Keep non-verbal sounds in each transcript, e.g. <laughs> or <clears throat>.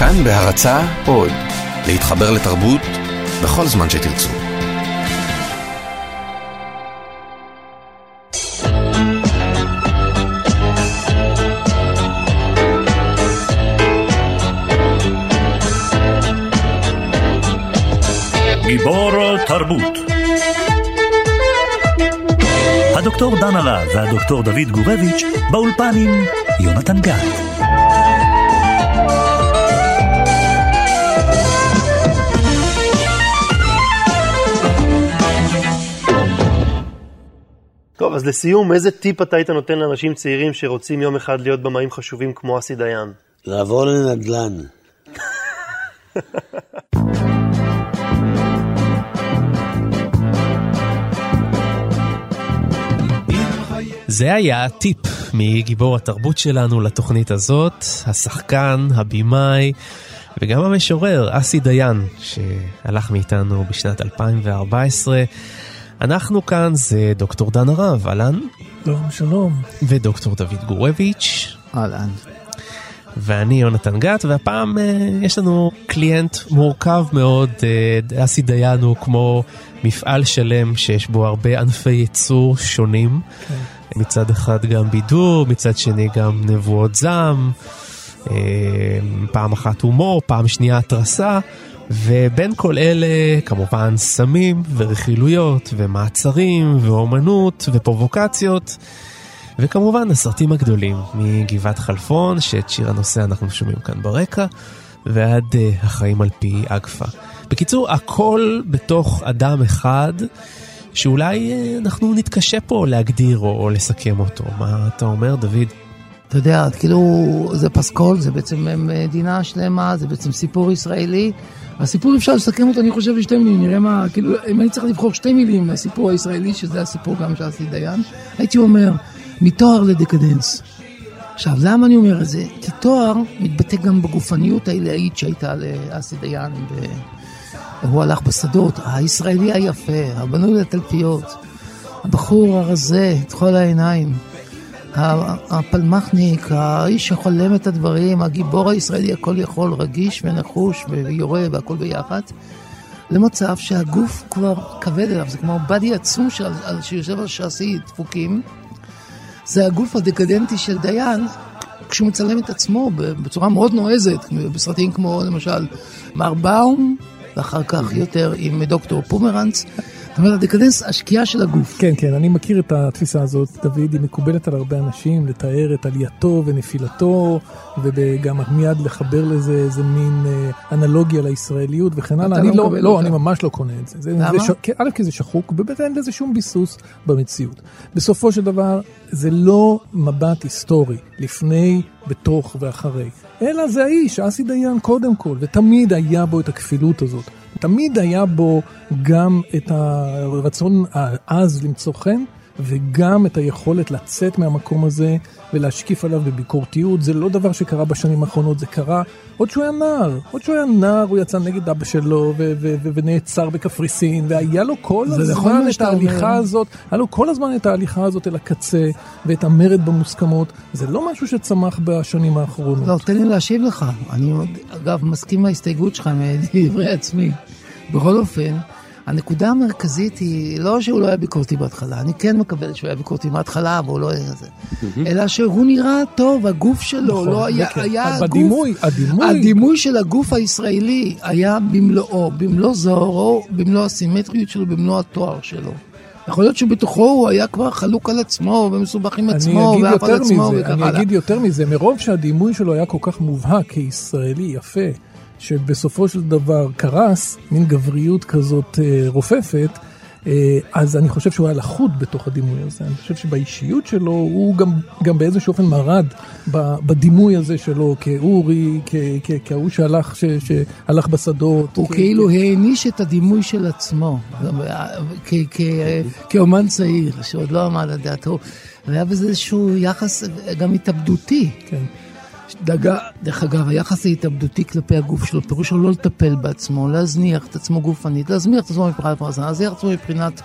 כאן בהרצה עוד, להתחבר לתרבות בכל זמן שתרצו. גיבור תרבות הדוקטור דנה לה והדוקטור דוד גורביץ' באולפן עם יונתן גת. טוב, אז לסיום, איזה טיפ אתה היית נותן לאנשים צעירים שרוצים יום אחד להיות במאים חשובים כמו אסי דיין? לעבור לנדל"ן. זה היה הטיפ מגיבור התרבות שלנו לתוכנית הזאת, השחקן, הבמאי וגם המשורר אסי דיין, שהלך מאיתנו בשנת 2014. אנחנו כאן זה דוקטור דן הרב, אהלן. שלום, שלום. ודוקטור דוד גורביץ'. אהלן. ואני יונתן גת, והפעם uh, יש לנו קליינט מורכב מאוד, uh, אסי דיין הוא כמו מפעל שלם שיש בו הרבה ענפי ייצור שונים. כן. מצד אחד גם בידור, מצד שני גם נבואות זעם, אה, פעם אחת הומור, פעם שנייה התרסה, ובין כל אלה כמובן סמים ורכילויות ומעצרים ואומנות ופרובוקציות. וכמובן הסרטים הגדולים מגבעת חלפון, שאת שיר הנושא אנחנו שומעים כאן ברקע, ועד uh, החיים על פי אגפה. בקיצור, הכל בתוך אדם אחד, שאולי אה, אנחנו נתקשה פה להגדיר או, או לסכם אותו. מה אתה אומר, דוד? אתה יודע, כאילו, זה פסקול, זה בעצם אה, מדינה שלמה, זה בעצם סיפור ישראלי. הסיפור אפשר לסכם אותו, אני חושב, לשתי מילים. נראה מה, כאילו, אם אני צריך לבחור שתי מילים מהסיפור הישראלי, שזה הסיפור גם של אסי דיין, הייתי אומר, מתואר לדקדנס. עכשיו, למה אני אומר את זה? כי תואר מתבטא גם בגופניות העילאית שהייתה לאסי דיין. ב... הוא הלך בשדות, הישראלי היפה, הבנוי לתלפיות, הבחור הרזה, את כל העיניים, הפלמחניק, האיש שחולם את הדברים, הגיבור הישראלי הכל יכול, רגיש ונחוש ויורה והכל ביחד, למצב שהגוף כבר כבד אליו, זה כמו בדי עצום שיושב על שעשי דפוקים. זה הגוף הדקדנטי של דיין, כשהוא מצלם את עצמו בצורה מאוד נועזת, בסרטים כמו למשל מר באום, ואחר כך יותר עם דוקטור פומרנץ. זאת אומרת, דקדנס השקיעה של הגוף. כן, כן, אני מכיר את התפיסה הזאת, דוד, היא מקובלת על הרבה אנשים, לתאר את עלייתו ונפילתו, וגם מיד לחבר לזה איזה מין אה, אנלוגיה לישראליות וכן הלאה. אני לא, לא, לא אני ממש לא קונה את זה. זה למה? זה ש... א', כי זה שחוק, וב', אין לזה שום ביסוס במציאות. בסופו של דבר, זה לא מבט היסטורי, לפני, בתוך ואחרי. אלא זה האיש, אסי דיין קודם כל, ותמיד היה בו את הכפילות הזאת. תמיד היה בו גם את הרצון העז למצוא חן, וגם את היכולת לצאת מהמקום הזה ולהשקיף עליו בביקורתיות. זה לא דבר שקרה בשנים האחרונות, זה קרה עוד שהוא היה נער. עוד שהוא היה נער הוא יצא נגד אבא שלו ו- ו- ו- ונעצר בקפריסין, והיה לו כל הזמן נכון את ההליכה הזאת, היה לו כל הזמן את ההליכה הזאת אל הקצה, ואת המרד במוסכמות. זה לא משהו שצמח בשנים האחרונות. לא, תן לי להשיב לך. אני, אגב, מסכים להסתייגות שלך מדברי עצמי. בכל אופן, הנקודה המרכזית היא לא שהוא לא היה ביקורתי בהתחלה, אני כן מקבל שהוא היה ביקורתי מההתחלה, והוא לא היה זה, אלא שהוא נראה טוב, הגוף שלו נכון, לא היה, כן. היה הגוף, בדימוי, הדימוי. הדימוי של הגוף הישראלי היה במלואו, במלוא זוהרו, במלוא הסימטריות שלו, במלוא התואר שלו. יכול להיות שבתוכו הוא היה כבר חלוק על עצמו ומסובך עם עצמו ואף על עצמו וכך אני הלאה. אגיד יותר מזה, מרוב שהדימוי שלו היה כל כך מובהק כישראלי יפה, שבסופו של דבר קרס, מין גבריות כזאת אה, רופפת, אה, אז אני חושב שהוא היה לחוד בתוך הדימוי הזה. אני חושב שבאישיות שלו הוא גם, גם באיזשהו אופן מרד בדימוי הזה שלו כאורי, כ- כ- כהוא שהלך, ש- שהלך בשדות. הוא כ- כאילו העניש את הדימוי של עצמו, כ- כ- כאומן צעיר, שעוד לא עמד על דעתו. והיה בזה איזשהו יחס גם התאבדותי. כן. דגה, דרך אגב, היחס ההתאבדותי כלפי הגוף שלו, פירושו לא לטפל בעצמו, להזניח את עצמו גופנית, להזניח את עצמו מבחינת פרנסה, להזניח את עצמו מבחינת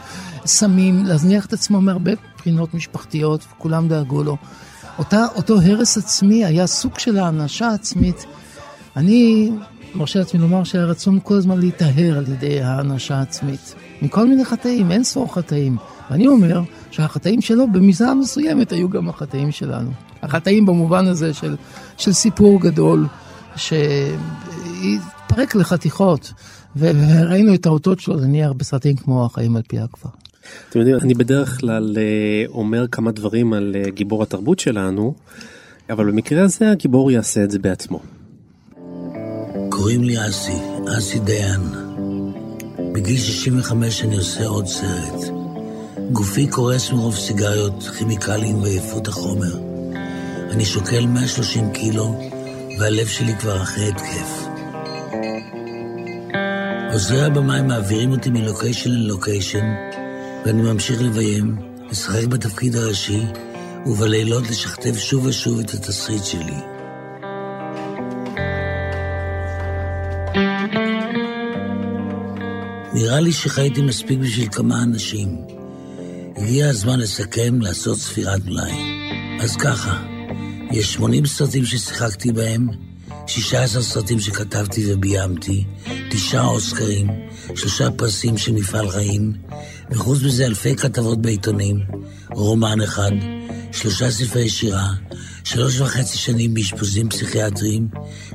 סמים, להזניח את עצמו מהרבה בחינות משפחתיות, וכולם דאגו לו. אותה, אותו הרס עצמי היה סוג של האנשה עצמית, אני מרשה לעצמי לומר שהיה רצון כל הזמן להיטהר על ידי האנשה עצמית. מכל מיני חטאים, אין ספור חטאים. ואני אומר שהחטאים שלו במידה מסוימת היו גם החטאים שלנו. החטאים במובן הזה של, של סיפור גדול שהתפרק לחתיכות, וראינו את האותות שלו נניח בסרטים כמו החיים על פי הכפר. אתם יודעים, אני בדרך כלל אה, אומר כמה דברים על אה, גיבור התרבות שלנו, אבל במקרה הזה הגיבור יעשה את זה בעצמו. קוראים לי אסי, אסי דיין. בגיל 65 אני עושה עוד סרט. גופי קורס מרוב סיגריות, כימיקלים ועייפות החומר. אני שוקל 130 קילו, והלב שלי כבר אחרי התקף. עוזרי הבמאי מעבירים אותי מלוקיישן ללוקיישן, ואני ממשיך לביים, לשחק בתפקיד הראשי, ובלילות לשכתב שוב ושוב את התסריט שלי. נראה לי שחייתי מספיק בשביל כמה אנשים. הגיע הזמן לסכם, לעשות ספירת מלאי. אז ככה, יש 80 סרטים ששיחקתי בהם, 16 סרטים שכתבתי וביימתי, תשעה אוסקרים, שלושה פרסים של מפעל חיים, וחוץ מזה אלפי כתבות בעיתונים, רומן אחד, שלושה ספרי שירה, שלוש וחצי שנים באשפוזים פסיכיאטריים,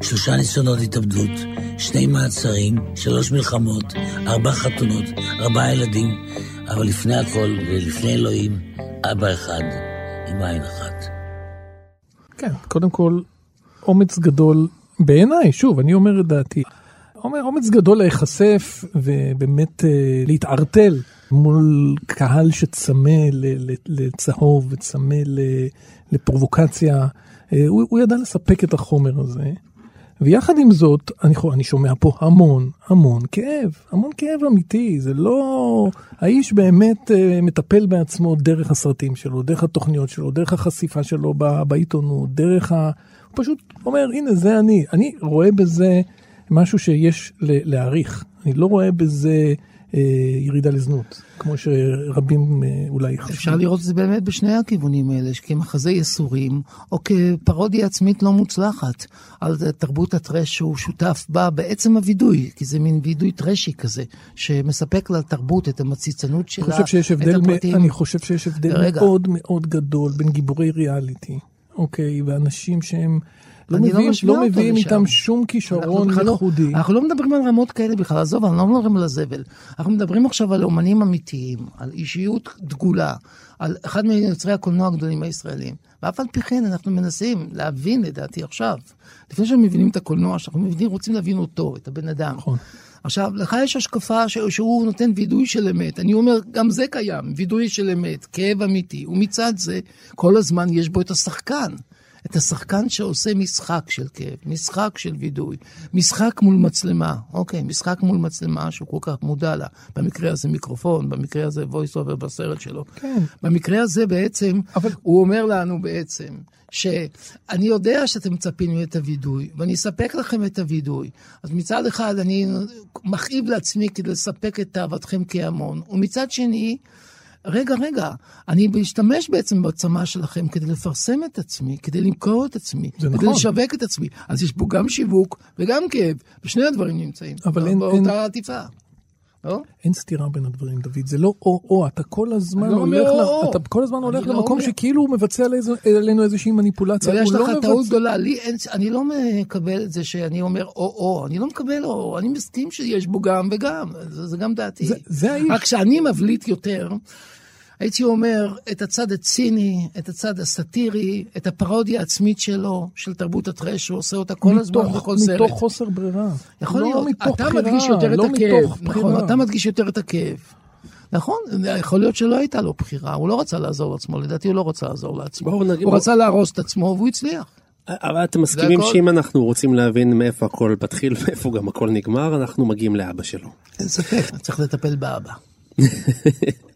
שלושה ניסיונות התאבדות, שני מעצרים, שלוש מלחמות, ארבע חתונות, ארבעה ילדים, אבל לפני הכל ולפני אלוהים, אבא אחד עם עין אחת. כן, קודם כל, אומץ גדול בעיניי, שוב, אני אומר את דעתי. אומץ גדול להיחשף ובאמת אה, להתערטל מול קהל שצמא לצהוב וצמא לפרובוקציה. אה, הוא, הוא ידע לספק את החומר הזה. ויחד עם זאת, אני, אני שומע פה המון, המון כאב, המון כאב אמיתי. זה לא... האיש באמת אה, מטפל בעצמו דרך הסרטים שלו, דרך התוכניות שלו, דרך החשיפה שלו ב- בעיתונות, דרך ה... הוא פשוט אומר, הנה, זה אני. אני רואה בזה משהו שיש להעריך. אני לא רואה בזה ירידה לזנות, כמו שרבים אה, אולי חשבו. אפשר לראות את זה באמת בשני הכיוונים האלה, כמחזה ייסורים, או כפרודיה עצמית לא מוצלחת על תרבות הטרש שהוא שותף בה בעצם הווידוי, כי זה מין וידוי טרשי כזה, שמספק לתרבות את המציצנות שלה, אני חושב שיש הבדל, את מ- הפרטים. אני חושב שיש הבדל רגע. מאוד מאוד גדול בין גיבורי ריאליטי, אוקיי, ואנשים שהם לא אני לא מביאים, משווה לא אותו מביאים לשם. איתם שום אנחנו כישרון בכלל לא- ייחודי. אנחנו לא מדברים על רמות כאלה בכלל, עזוב, אנחנו לא מדברים על הזבל. אנחנו מדברים עכשיו על אומנים אמיתיים, על אישיות דגולה, על אחד מיוצרי הקולנוע הגדולים הישראלים. ואף על פי כן אנחנו מנסים להבין, לדעתי עכשיו, לפני שאנחנו מבינים את הקולנוע, שאנחנו מבינים, רוצים להבין אותו, את הבן אדם. נכון. עכשיו, לך יש השקפה ש... שהוא נותן וידוי של אמת. אני אומר, גם זה קיים, וידוי של אמת, כאב אמיתי. ומצד זה, כל הזמן יש בו את השחקן. את השחקן שעושה משחק של כאב, משחק של וידוי, משחק מול מצלמה, אוקיי, משחק מול מצלמה שהוא כל כך מודע לה. במקרה הזה מיקרופון, במקרה הזה voice over בסרט שלו. כן. במקרה הזה בעצם, אבל-. הוא אומר לנו בעצם, שאני יודע שאתם מצפים את הווידוי, ואני אספק לכם את הווידוי. אז מצד אחד אני מכאיב לעצמי כדי לספק את תאוותכם כהמון, ומצד שני, רגע, רגע, אני משתמש בעצם בצמא שלכם כדי לפרסם את עצמי, כדי למכור את עצמי, כדי נכון. לשווק את עצמי. אז יש פה גם שיווק וגם כאב, ושני הדברים נמצאים. אבל אין- באותה אין- עטיפה. לא? אין סתירה בין הדברים, דוד. זה לא או-או, אתה כל הזמן לא הולך, ל- או-או. אתה כל הזמן הולך לא למקום אומר. שכאילו הוא מבצע עלינו- עלינו איזושהי מניפולציה. אבל יש הוא לא לך טעות מבצע- גדולה, לי אין, אני לא מקבל את זה שאני אומר או-או, אני לא מקבל או, אני מסכים שיש בו גם וגם, זה, זה גם דעתי. זה- זה האיש. רק שאני מבליט יותר, הייתי אומר את הצד הציני, את הצד הסאטירי, את הפרודיה העצמית שלו, של תרבות הטרש, שהוא עושה אותה כל הזמן מתוך- בכל סרט. מתוך חוסר ברירה. יכול לא להיות, מתוך אתה בחירה, מדגיש יותר לא את הכאב, נכון. אתה מדגיש יותר את הכאב. נכון, יכול להיות שלא הייתה לו בחירה, הוא לא רצה לעזור לעצמו, לדעתי הוא לא רצה לעזור לעצמו. בואו נגיד- הוא רצה להרוס את עצמו והוא הצליח. אבל אתם מסכימים. שאם אנחנו רוצים להבין מאיפה הכל מתחיל ואיפה גם הכל נגמר, אנחנו מגיעים לאבא שלו. אין ספק, צריך לטפל באבא. <laughs>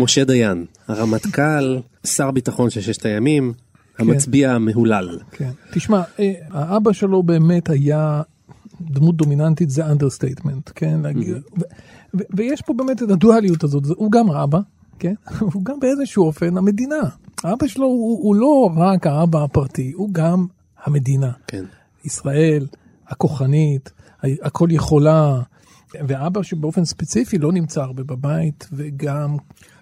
משה דיין, הרמטכ"ל, שר ביטחון של ששת הימים, המצביע המהולל. כן. תשמע, אה, האבא שלו באמת היה דמות דומיננטית, זה understatement, כן? ו- ויש פה באמת את הדואליות הזאת, הוא גם האבא, כן? <laughs> הוא גם באיזשהו אופן המדינה. האבא שלו הוא, הוא לא רק האבא הפרטי, הוא גם המדינה. כן. ישראל, הכוחנית, הכל יכולה, ואבא שבאופן ספציפי לא נמצא הרבה בבית, וגם...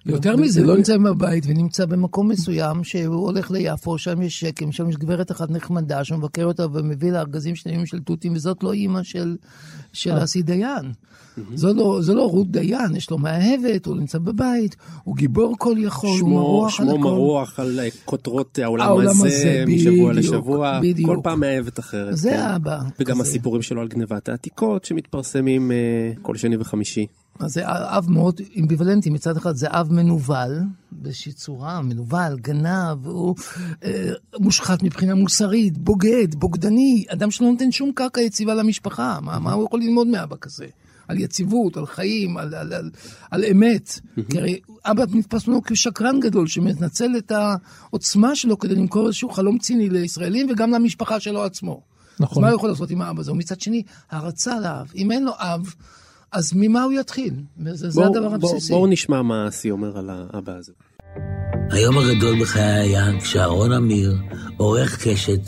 יותר מזה, לא נמצא בבית ונמצא במקום מסוים שהוא הולך ליפו, שם יש שקם, שם יש גברת אחת נחמדה שמבקר אותה ומביא לה ארגזים שלמים של תותים, וזאת לא אימא של, של אה. אסי דיין. זו לא, זו לא רות דיין, יש לו מאהבת, הוא נמצא בבית, הוא גיבור כל יכול, הוא שמו, מרוח על שמו הכל. מרוח על כותרות העולם, העולם הזה, הזה, משבוע בדיוק, לשבוע, בדיוק. כל פעם מאהבת אחרת. זה כן. האבא. וגם כזה. הסיפורים שלו על גנבת העתיקות שמתפרסמים אה, כל שני וחמישי. אז זה אב מאוד אמביוולנטי, מצד אחד זה אב מנוול, באיזושהי צורה, מנוול, גנב, הוא אה, מושחת מבחינה מוסרית, בוגד, בוגדני, אדם שלא נותן שום קרקע יציבה למשפחה, מה, מה הוא יכול ללמוד מאבא כזה? על יציבות, על חיים, על, על, על, על אמת. כי הרי אבא נתפס ממנו כשקרן גדול, שמנצל את העוצמה שלו כדי למכור איזשהו חלום ציני לישראלים וגם למשפחה שלו עצמו. נכון. אז מה הוא יכול לעשות עם האבא הזה? ומצד שני, הערצה לאב. אם אין לו אב, אז ממה הוא יתחיל? זה, זה בואו- הדבר הבסיסי. בואו נשמע מה אסי אומר על האבא הזה. היום הגדול בחיי היה כשאהרון אמיר, עורך קשת,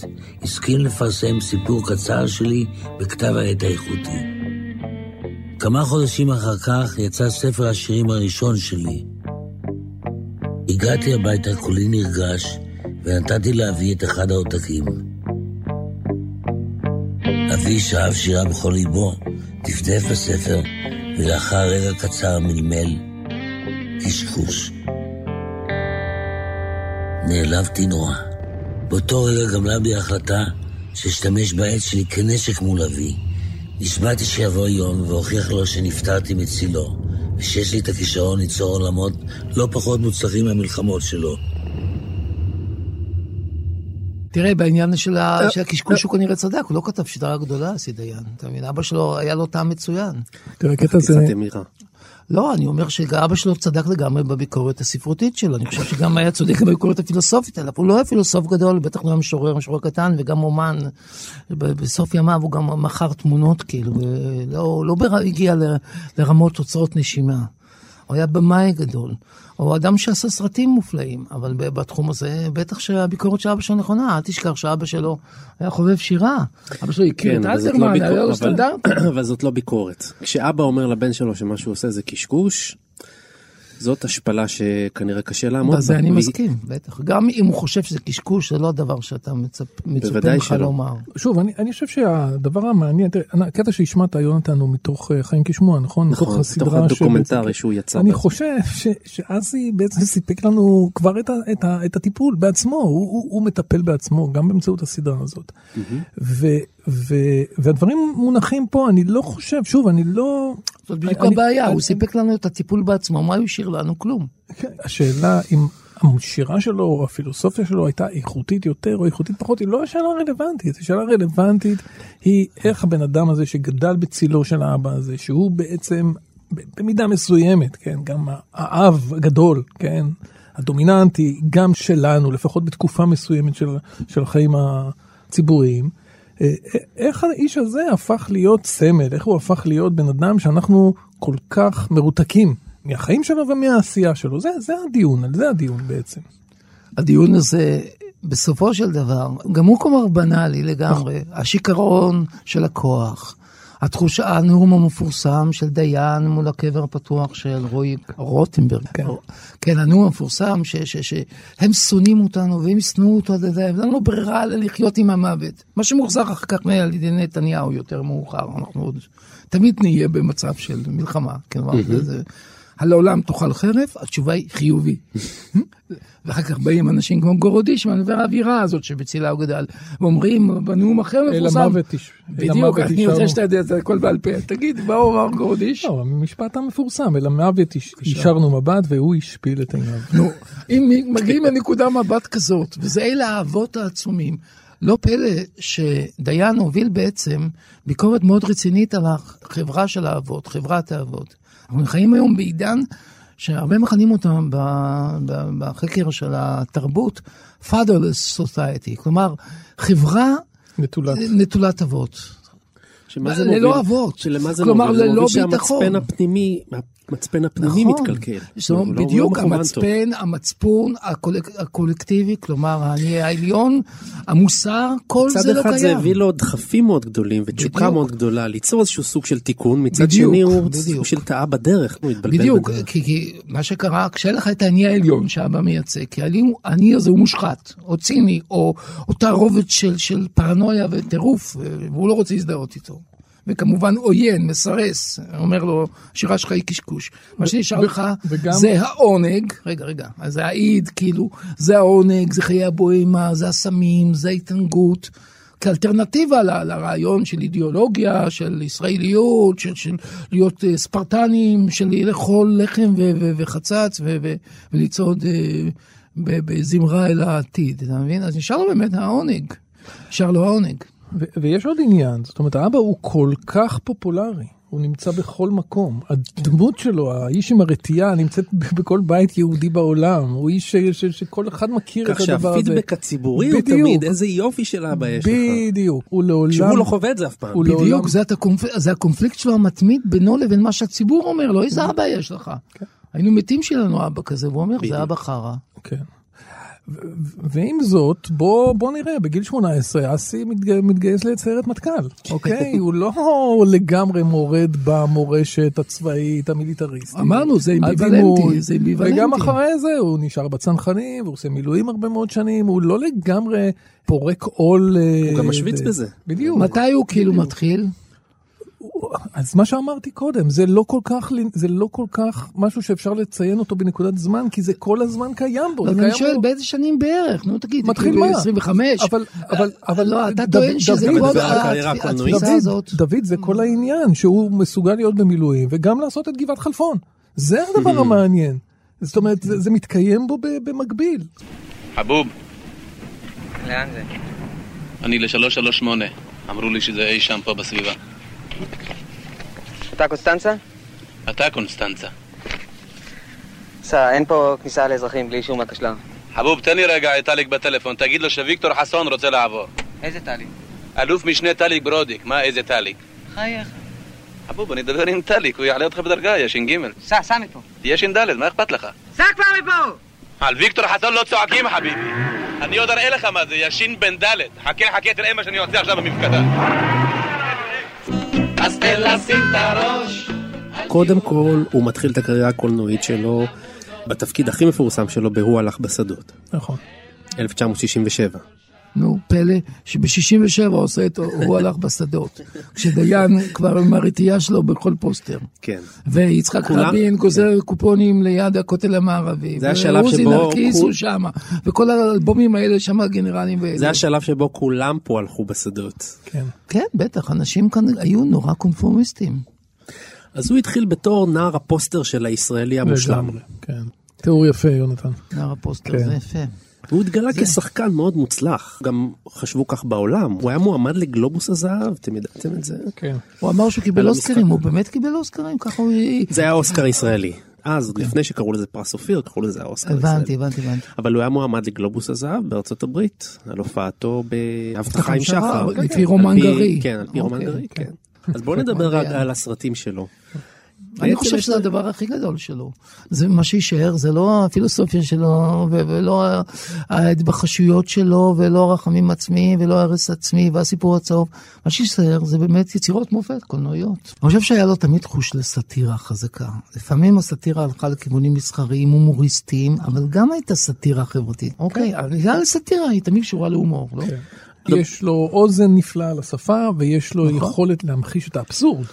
הסכים לפרסם סיפור קצר שלי בכתב העת האיכותי. כמה חודשים אחר כך יצא ספר השירים הראשון שלי. הגעתי הביתה כולי נרגש, ונתתי לאבי את אחד העותקים. אבי שאהב שירה בכל ליבו, דפדף בספר, ולאחר רגע קצר מלמל, קשקוש. נעלבתי נורא. באותו רגע גמלה בי ההחלטה שאשתמש בעט שלי כנשק מול אבי. נשבעתי שיבוא יום והוכיח לו שנפטרתי מצילו, ושיש לי את הכישרון ליצור עולמות לא פחות מוצלחים מהמלחמות שלו. תראה, בעניין של, ה... של הקשקוש הוא כנראה צדק, הוא לא כתב שיטה גדולה, אסי דיין. אתה מבין? אבא שלו, היה לו טעם מצוין. תראה, קצת אמירה. לא, אני אומר שאבא שלו צדק לגמרי בביקורת הספרותית שלו, אני חושב שגם היה צודק <laughs> בביקורת הפילוסופית עליו. הוא לא היה פילוסוף גדול, בטח לא היה משורר, משורר קטן, וגם אומן. בסוף ימיו הוא גם מכר תמונות, כאילו, לא בר... הגיע. לרמות תוצאות נשימה. הוא היה במאי גדול. הוא אדם שעשה סרטים מופלאים, אבל בתחום הזה, בטח שהביקורת של אבא שלו נכונה, אל תשכח שאבא שלו היה חובב שירה. אבא שלו הכיר את כן, זאת לא אלתרמן, היה לו סטנדרט. <clears throat> אבל זאת לא ביקורת. כשאבא אומר לבן שלו שמה שהוא עושה זה קשקוש, זאת השפלה שכנראה קשה לעמוד בה. בזה אני מסכים, בטח. גם אם הוא חושב שזה קשקוש, זה לא הדבר שאתה מצפ- מצופה בוודאי ממך. לומר. שוב, אני, אני חושב שהדבר המעניין, תראה, הקטע שהשמעת, יונתן, הוא מתוך אה, חיים כשמוע, נכון? נכון, מתוך הדוקומנטרי שהוא יצא. אני. חושב שאסי בעצם סיפק לנו כבר את, הטיפול בעצמו, הוא, מטפל בעצמו, גם באמצעות הסדרה הזאת. ו, ו, והדברים מונחים פה, אני לא חושב, שוב, אני לא... זאת בדיוק הבעיה, הוא סיפק לנו את הטיפול בעצמו, מה הוא השאיר לנו? כלום. כן, השאלה אם השירה שלו או הפילוסופיה שלו הייתה איכותית יותר או איכותית פחות, היא לא השאלה הרלוונטית. השאלה הרלוונטית היא איך הבן אדם הזה שגדל בצילו של האבא הזה, שהוא בעצם במידה מסוימת, כן, גם האב הגדול, כן, הדומיננטי, גם שלנו, לפחות בתקופה מסוימת של, של החיים הציבוריים. אה, איך האיש הזה הפך להיות סמל, איך הוא הפך להיות בן אדם שאנחנו כל כך מרותקים מהחיים שלו ומהעשייה שלו, זה, זה הדיון, על זה הדיון בעצם. הדיון הזה, בסופו של דבר, גם הוא כלומר בנאלי לגמרי. השיכרון של הכוח, התחושה, הנאום המפורסם של דיין מול הקבר הפתוח של רועי רוטנברג. כן. כן, הנאום המפורסם, שהם שונאים אותנו והם ישנאו אותו, עד זה, ואין לנו ברירה לחיות עם המוות. מה שמוחזר אחר כך על ידי נתניהו יותר מאוחר, אנחנו עוד תמיד נהיה במצב של מלחמה. כלומר, זה, זה, הלעולם תאכל חרב, התשובה היא חיובי. <laughs> ואחר כך באים אנשים כמו גורודישמן והאווירה הזאת שבצילה הוא גדל, ואומרים בנאום אחר אל מפורסם. המוות איש- אל בדיוק, המוות אני. רוצה שאתה יודע את הכל בעל פה. תגיד, מה הוא אמר גורודיש? לא, המשפט המפורסם, אל המוות אישרנו מבט והוא השפיל את עיניו. <laughs> נו, אם מגיעים לנקודה מבט כזאת, וזה אלה האבות העצומים, לא פלא שדיין הוביל בעצם ביקורת מאוד רצינית על החברה של האבות, חברת האבות. אנחנו חיים היום בעידן שהרבה מכנים אותם בחקר של התרבות, fatherless society, כלומר, חברה נטולת. נטולת אבות. שמה זה ללא מוביל? אבות. שלמה זה כלומר, מוביל? זה ללא מוביל ביטחון. שהמצפן הפנימי, המצפן הפנימי נכון. מתקלקל. הוא לא- הוא לא בדיוק טוב. המצפן, המצפון הקולק, הקולקטיבי, כלומר האני העליון, המוסר, כל מצד זה לא אחד זה קיים. הביא לו דחפים מאוד גדולים ותשוקה בדיוק. מאוד גדולה ליצור איזשהו סוג של תיקון, מצד בדיוק, שני הוא בדיוק. סוג של טעה בדרך, הוא התבלבל בדיוק, בדרך. כי, כי מה שקרה, כשאין לך את האני העליון שאבא מייצג, כי האני הזה הוא מושחת, או ציני, או אותה רובד של, של פרנויה וטירוף, והוא לא רוצה להזדהות איתו. וכמובן עוין, מסרס, אומר לו, השירה שלך היא קשקוש. מה שנשאר לך וגם- זה העונג, רגע, רגע, אז זה האיד, כאילו, זה העונג, זה חיי הבוהמה, זה הסמים, זה ההתענגות. כאלטרנטיבה ל- לרעיון של אידיאולוגיה, של ישראליות, של, של להיות אה, ספרטנים, של לאכול לחם ו- ו- וחצץ ו- ו- ולצעוד ב- בזמרה אל העתיד, אתה מבין? אז נשאר לו באמת העונג, נשאר לו העונג. ו- ויש עוד עניין, זאת אומרת, האבא הוא כל כך פופולרי, הוא נמצא בכל מקום. הדמות שלו, האיש עם הרתיעה, נמצאת בכל בית יהודי בעולם. הוא איש ש- ש- שכל אחד מכיר את כך הדבר הזה. שהפידבק הציבורי הוא. תמיד איזה יופי של אבא יש לך. בדיוק. הוא לעולם... שהוא לא חווה את זה אף פעם. לעולם- בדיוק, זה, הקונפ... זה הקונפליקט שלו המתמיד בינו לבין מה שהציבור אומר לו, איזה אבא יש לך? היינו מתים שיהיה לנו אבא כזה, והוא אומר, זה אבא חרא. כן. ועם זאת, בוא, בוא נראה, בגיל 18 אסי מתג... מתגייס לסיירת מטכ"ל, אוקיי? הוא לא לגמרי מורד במורשת הצבאית המיליטריסטית. אמרנו, זה. אמביוולנטי, זה אמביוולנטי. וגם אחרי זה הוא נשאר בצנחנים, והוא עושה מילואים הרבה מאוד שנים, הוא לא לגמרי פורק עול. הוא גם משוויץ בזה. בדיוק. מתי הוא כאילו מתחיל? אז מה שאמרתי קודם, זה לא כל כך, זה לא כל כך משהו שאפשר לציין אותו בנקודת זמן, כי זה כל הזמן קיים בו. אבל אני שואל, בו. באיזה שנים בערך? נו תגיד, מתחיל כאילו מה? 25? אבל, אבל, אבל, לא, אתה דוד- טוען שזה דוד- כל התפיסה הזאת. דוד, זה כל העניין, שהוא מסוגל להיות במילואים וגם לעשות את גבעת חלפון. זה הדבר המעניין. זאת אומרת, זה, זה מתקיים בו במקביל. חבוב, לאן זה? אני ל-338. אמרו לי שזה אי שם פה בסביבה. אתה קוסטנצה? אתה קונסטנצה. סע, אין פה כניסה לאזרחים בלי אישור מהקשלר. חבוב, תן לי רגע את טליק בטלפון, תגיד לו שוויקטור חסון רוצה לעבור. איזה טלי? אלוף משנה טליק ברודיק, מה איזה טליק? חייך. חבוב, אני אדבר עם טליק, הוא יעלה אותך בדרגה, יא ש"ג. סע, סע מפה. תהיה ש"ד, מה אכפת לך? סע כבר מפה! על ויקטור חסון לא צועקים, חביבי. אני עוד אראה לך מה זה, יא ש"ב ד'. חכה, חכה, תראה מה שאני עושה עכשיו במפקדה. אז תן לשים את הראש. קודם כל, הוא מתחיל את הקריירה הקולנועית שלו בתפקיד הכי מפורסם שלו ב"הוא הלך בשדות", נכון. 1967. נו, פלא, שב-67 עושה את הוא הלך בשדות. כשדיין כבר עם הרתיעה שלו בכל פוסטר. כן. ויצחק כולם- רבין גוזר קופונים ליד הכותל המערבי. זה השלב ועוזי שבו נרקיס כול- הוא שמה. וכל האלבומים האלה שם הגנרלים. ואלה. זה השלב שבו כולם פה הלכו בשדות. כן. כן, בטח, אנשים כאן היו נורא קונפורמיסטים. אז הוא התחיל בתור נער הפוסטר של הישראלי המושלם. לגמרי, כן. תיאור יפה, יונתן. נער הפוסטר, כן. זה יפה. והוא התגלה כשחקן מאוד מוצלח, גם חשבו כך בעולם. הוא היה מועמד לגלובוס הזהב, אתם ידעתם את זה? כן. הוא אמר שהוא קיבל על אוסקרים. הוא באמת קיבל אוסקרים? ככה הוא... זה היה אוסקר ישראלי. אז, עוד לפני שקראו לזה פרס אופיר, קראו לזה האוסקר הבנתי. הבנתי, הבנתי. אבל הוא היה מועמד לגלובוס הזהב בארצות הברית, על הופעתו בהבטחה עם שחר. לפי כן, כן. רומן גרי. כן, על פי רומן אוקיי, גרי, כן. כן. אז בואו <laughs> נדבר רגע על הסרטים שלו. אני חושב שזה הדבר הכי גדול שלו. זה מה שיישאר, זה לא הפילוסופיה שלו, ו- ולא ההתבחשויות שלו, ולא הרחמים עצמיים, ולא הרס עצמי, והסיפור הצהוב. מה שיישאר זה באמת יצירות מופת, קולנועיות. אני חושב שהיה לו תמיד חוש לסאטירה חזקה. לפעמים הסאטירה הלכה לכיוונים מסחריים הומוריסטיים, אבל גם הייתה סאטירה חברתית. אוקיי, המילה לסאטירה היא תמיד קשורה להומור, לא? יש לו אוזן נפלאה לשפה, ויש לו יכולת להמחיש את האבסורד.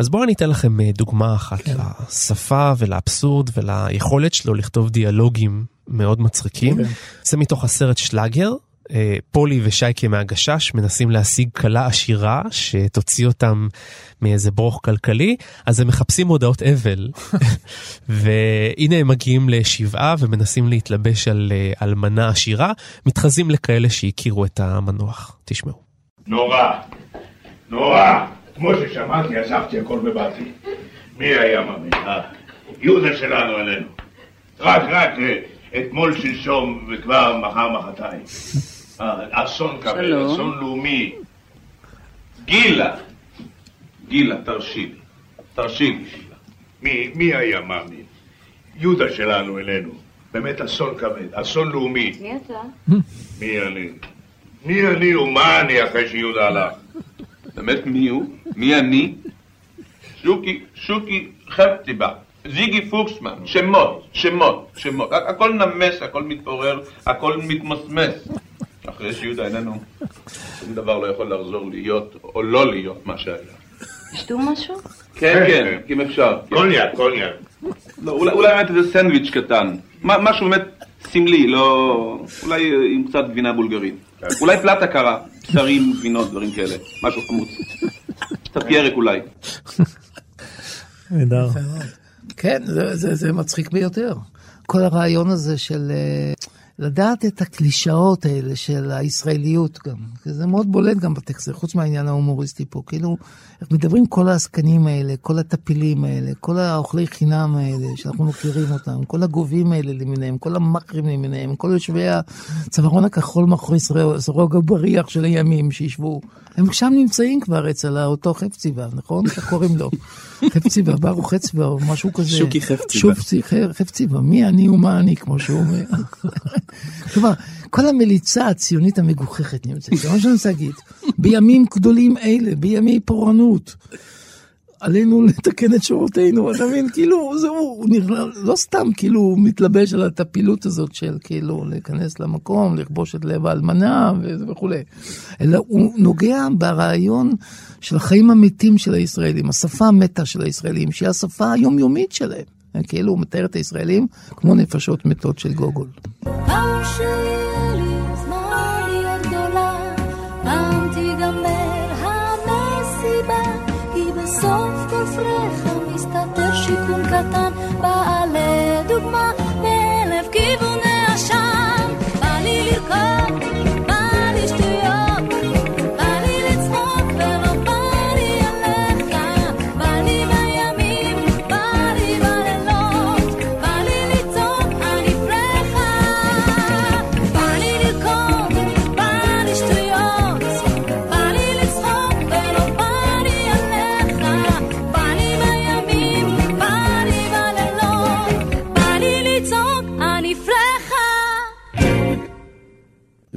אז בואו אני אתן לכם אה, דוגמה אחת כן. לשפה ולאבסורד וליכולת שלו לכתוב דיאלוגים מאוד מצחיקים. כן. זה מתוך הסרט שלאגר. אה, פולי ושייקה מהגשש מנסים להשיג כלה עשירה שתוציא אותם מאיזה ברוך כלכלי, אז הם מחפשים הודעות אבל. <laughs> והנה הם מגיעים לשבעה ומנסים להתלבש על אה, אלמנה עשירה, מתחזים לכאלה שהכירו את המנוח. תשמעו. נורא, נורא. כמו ששמעתי, אספתי הכל ובאתי. מי היה מאמין, אה? יהודה שלנו עלינו. רק, רק, אה, אתמול שלשום וכבר מחר מחרתיים. אה, אסון כבד. אסון לאומי. גילה, גילה, תרשי. תרשי לי, מי היה מאמין? יהודה שלנו אלינו. באמת אסון כבד, אסון לאומי. מי אתה? מי אני? מי אני ומה אני אחרי שיהודה הלך? באמת מי הוא? מי אני? שוקי, שוקי חפציבה, זיגי פוקסמן, שמות, שמות, שמות. הכ- הכל נמס, הכל מתעורר, הכל מתמסמס. אחרי שיהודה איננו, שום דבר לא יכול לחזור להיות או לא להיות מה שהיה. תשתו משהו? כן, כן, אם אפשר. קוניאק, קוניאק. לא, אולי, אולי באמת איזה סנדוויץ' קטן. מה- משהו באמת סמלי, לא... אולי עם קצת גבינה בולגרית. אולי פלטה קרה, בשרים, גבינות, דברים כאלה. משהו חמוץ. קצת ירק אולי. נהדר. כן, זה, זה, זה מצחיק ביותר. כל הרעיון הזה של אה, לדעת את הקלישאות האלה של הישראליות גם. כי זה מאוד בולט גם בטקסט, הזה, חוץ מהעניין ההומוריסטי פה. כאילו, מדברים כל העסקנים האלה, כל הטפילים האלה, כל האוכלי חינם האלה שאנחנו מכירים אותם, כל הגובים האלה למיניהם, כל המאכרים למיניהם, כל יושבי הצווארון הכחול מאחורי סרוג הבריח של הימים שישבו. הם שם נמצאים כבר אצל אותו חפציבה, נכון? איך קוראים לו? <laughs> חפציבה, ברוך חפציבה או משהו כזה. שוקי חפציבה. שופצי, חפציבה, מי אני ומה אני, כמו שהוא אומר. <laughs> כלומר, כל המליצה הציונית המגוחכת נמצאת, זה מה שאני רוצה להגיד. בימים גדולים אלה, בימי פורענות, עלינו לתקן את שורותינו, אתה מבין? כאילו, זהו, הוא נראה, לא סתם כאילו הוא מתלבש על הטפילות הזאת של כאילו להיכנס למקום, לכבוש את לב האלמנה וכולי, אלא הוא נוגע ברעיון של החיים המתים של הישראלים, השפה המתה של הישראלים, שהיא השפה היומיומית שלהם. כאילו הוא מתאר את הישראלים כמו נפשות מתות של גוגול. בסוף שיכון קטן,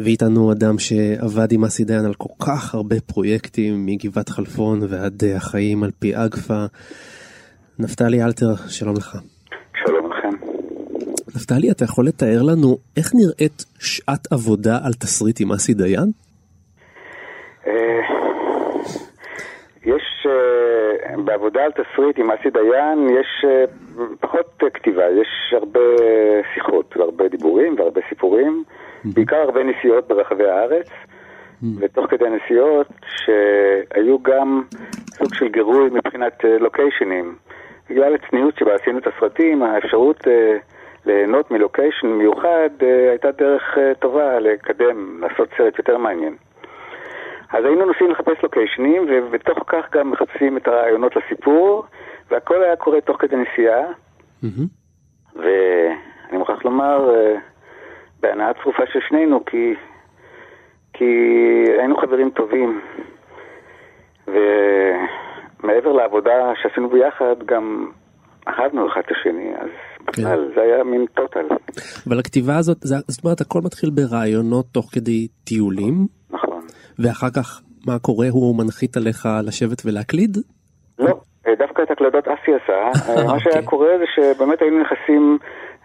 ואיתנו אדם שעבד עם אסי דיין על כל כך הרבה פרויקטים, מגבעת חלפון ועד אה, החיים על פי אגפה. נפתלי אלתר, שלום לך. שלום לכם. נפתלי, אתה יכול לתאר לנו איך נראית שעת עבודה על תסריט עם אסי דיין? אה, יש, אה, בעבודה על תסריט עם אסי דיין, יש פחות כתיבה, יש הרבה שיחות והרבה דיבורים והרבה סיפורים, בעיקר הרבה נסיעות ברחבי הארץ, ותוך כדי הנסיעות שהיו גם סוג של גירוי מבחינת אה, לוקיישנים. בגלל הצניעות שבה עשינו את הסרטים, האפשרות אה, ליהנות מלוקיישן מיוחד אה, הייתה דרך טובה לקדם, לעשות סרט יותר מעניין. אז היינו נוסעים לחפש לוקיישנים, ובתוך כך גם מחפשים את הרעיונות לסיפור, והכל היה קורה תוך כדי נסיעה, ואני מוכרח לומר, בהנאה צרופה של שנינו, כי, כי היינו חברים טובים, ומעבר לעבודה שעשינו ביחד, גם אהבנו אחד את השני, אז בכלל זה היה מין טוטל. אבל הכתיבה הזאת, זה- זאת אומרת, הכל מתחיל ברעיונות תוך כדי טיולים. נכון. ואחר כך, מה קורה? הוא מנחית עליך לשבת ולהקליד? לא, דווקא את הקלדות אסי עשה. <laughs> אה, מה שהיה קורה זה שבאמת היינו נכנסים,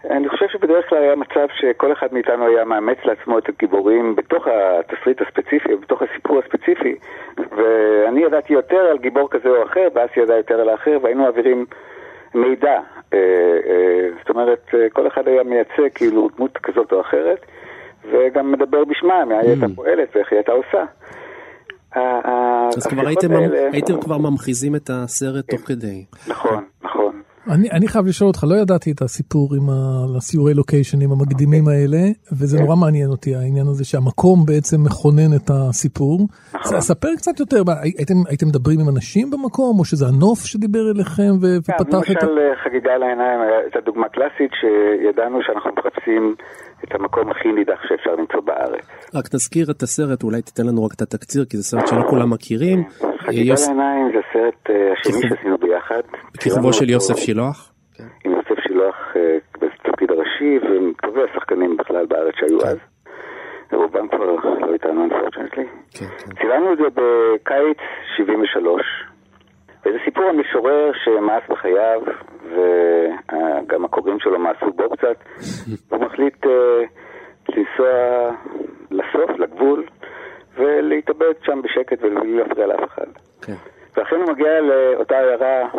אני חושב שבדרך כלל היה מצב שכל אחד מאיתנו היה מאמץ לעצמו את הגיבורים בתוך התסריט הספציפי, בתוך הסיפור הספציפי, ואני ידעתי יותר על גיבור כזה או אחר, ואסי ידע יותר על האחר, והיינו מעבירים מידע. אה, אה, זאת אומרת, אה, כל אחד היה מייצג כאילו דמות כזאת או אחרת, וגם מדבר בשמה, מה היא הייתה פועלת ואיך היא הייתה עושה. אז כבר הייתם כבר ממחיזים את הסרט תוך כדי. נכון, נכון. אני, אני חייב לשאול אותך, לא ידעתי את הסיפור עם הסיורי לוקיישנים המקדימים האלה, וזה נורא מעניין אותי העניין הזה שהמקום בעצם מכונן את הסיפור. ס- ספר קצת יותר, הייתם, הייתם מדברים עם אנשים במקום, או שזה הנוף שדיבר אליכם ו- כן, ופתח את ה... למשל אה, חגיגה על העיניים הייתה דוגמה קלאסית שידענו שאנחנו מחפשים את המקום הכי נידח שאפשר למצוא בארץ. רק תזכיר את הסרט, אולי תיתן לנו רק את התקציר, כי זה סרט שלא כולם מכירים. חגיגה יוס- לעיניים זה הסרט אה, השני כיכוב- שעשינו ביחד. צילמנו של יוסף שילוח? עם יוסף שילוח אה, בתפקיד הראשי, ועם טובי השחקנים בכלל בארץ שהיו אז. רובם כבר לא איתנו, unfortunately. צילמנו את זה בקיץ 73, וזה סיפור על משורר שמאס בחייו, וגם הקוראים שלו מאסו בו קצת, <laughs> והוא מחליט אה, לנסוע לסוף, לגבול, ולהתאבד שם בשקט ובלי להפריע לאף אחד. ואכן הוא מגיע לאותה עיירה,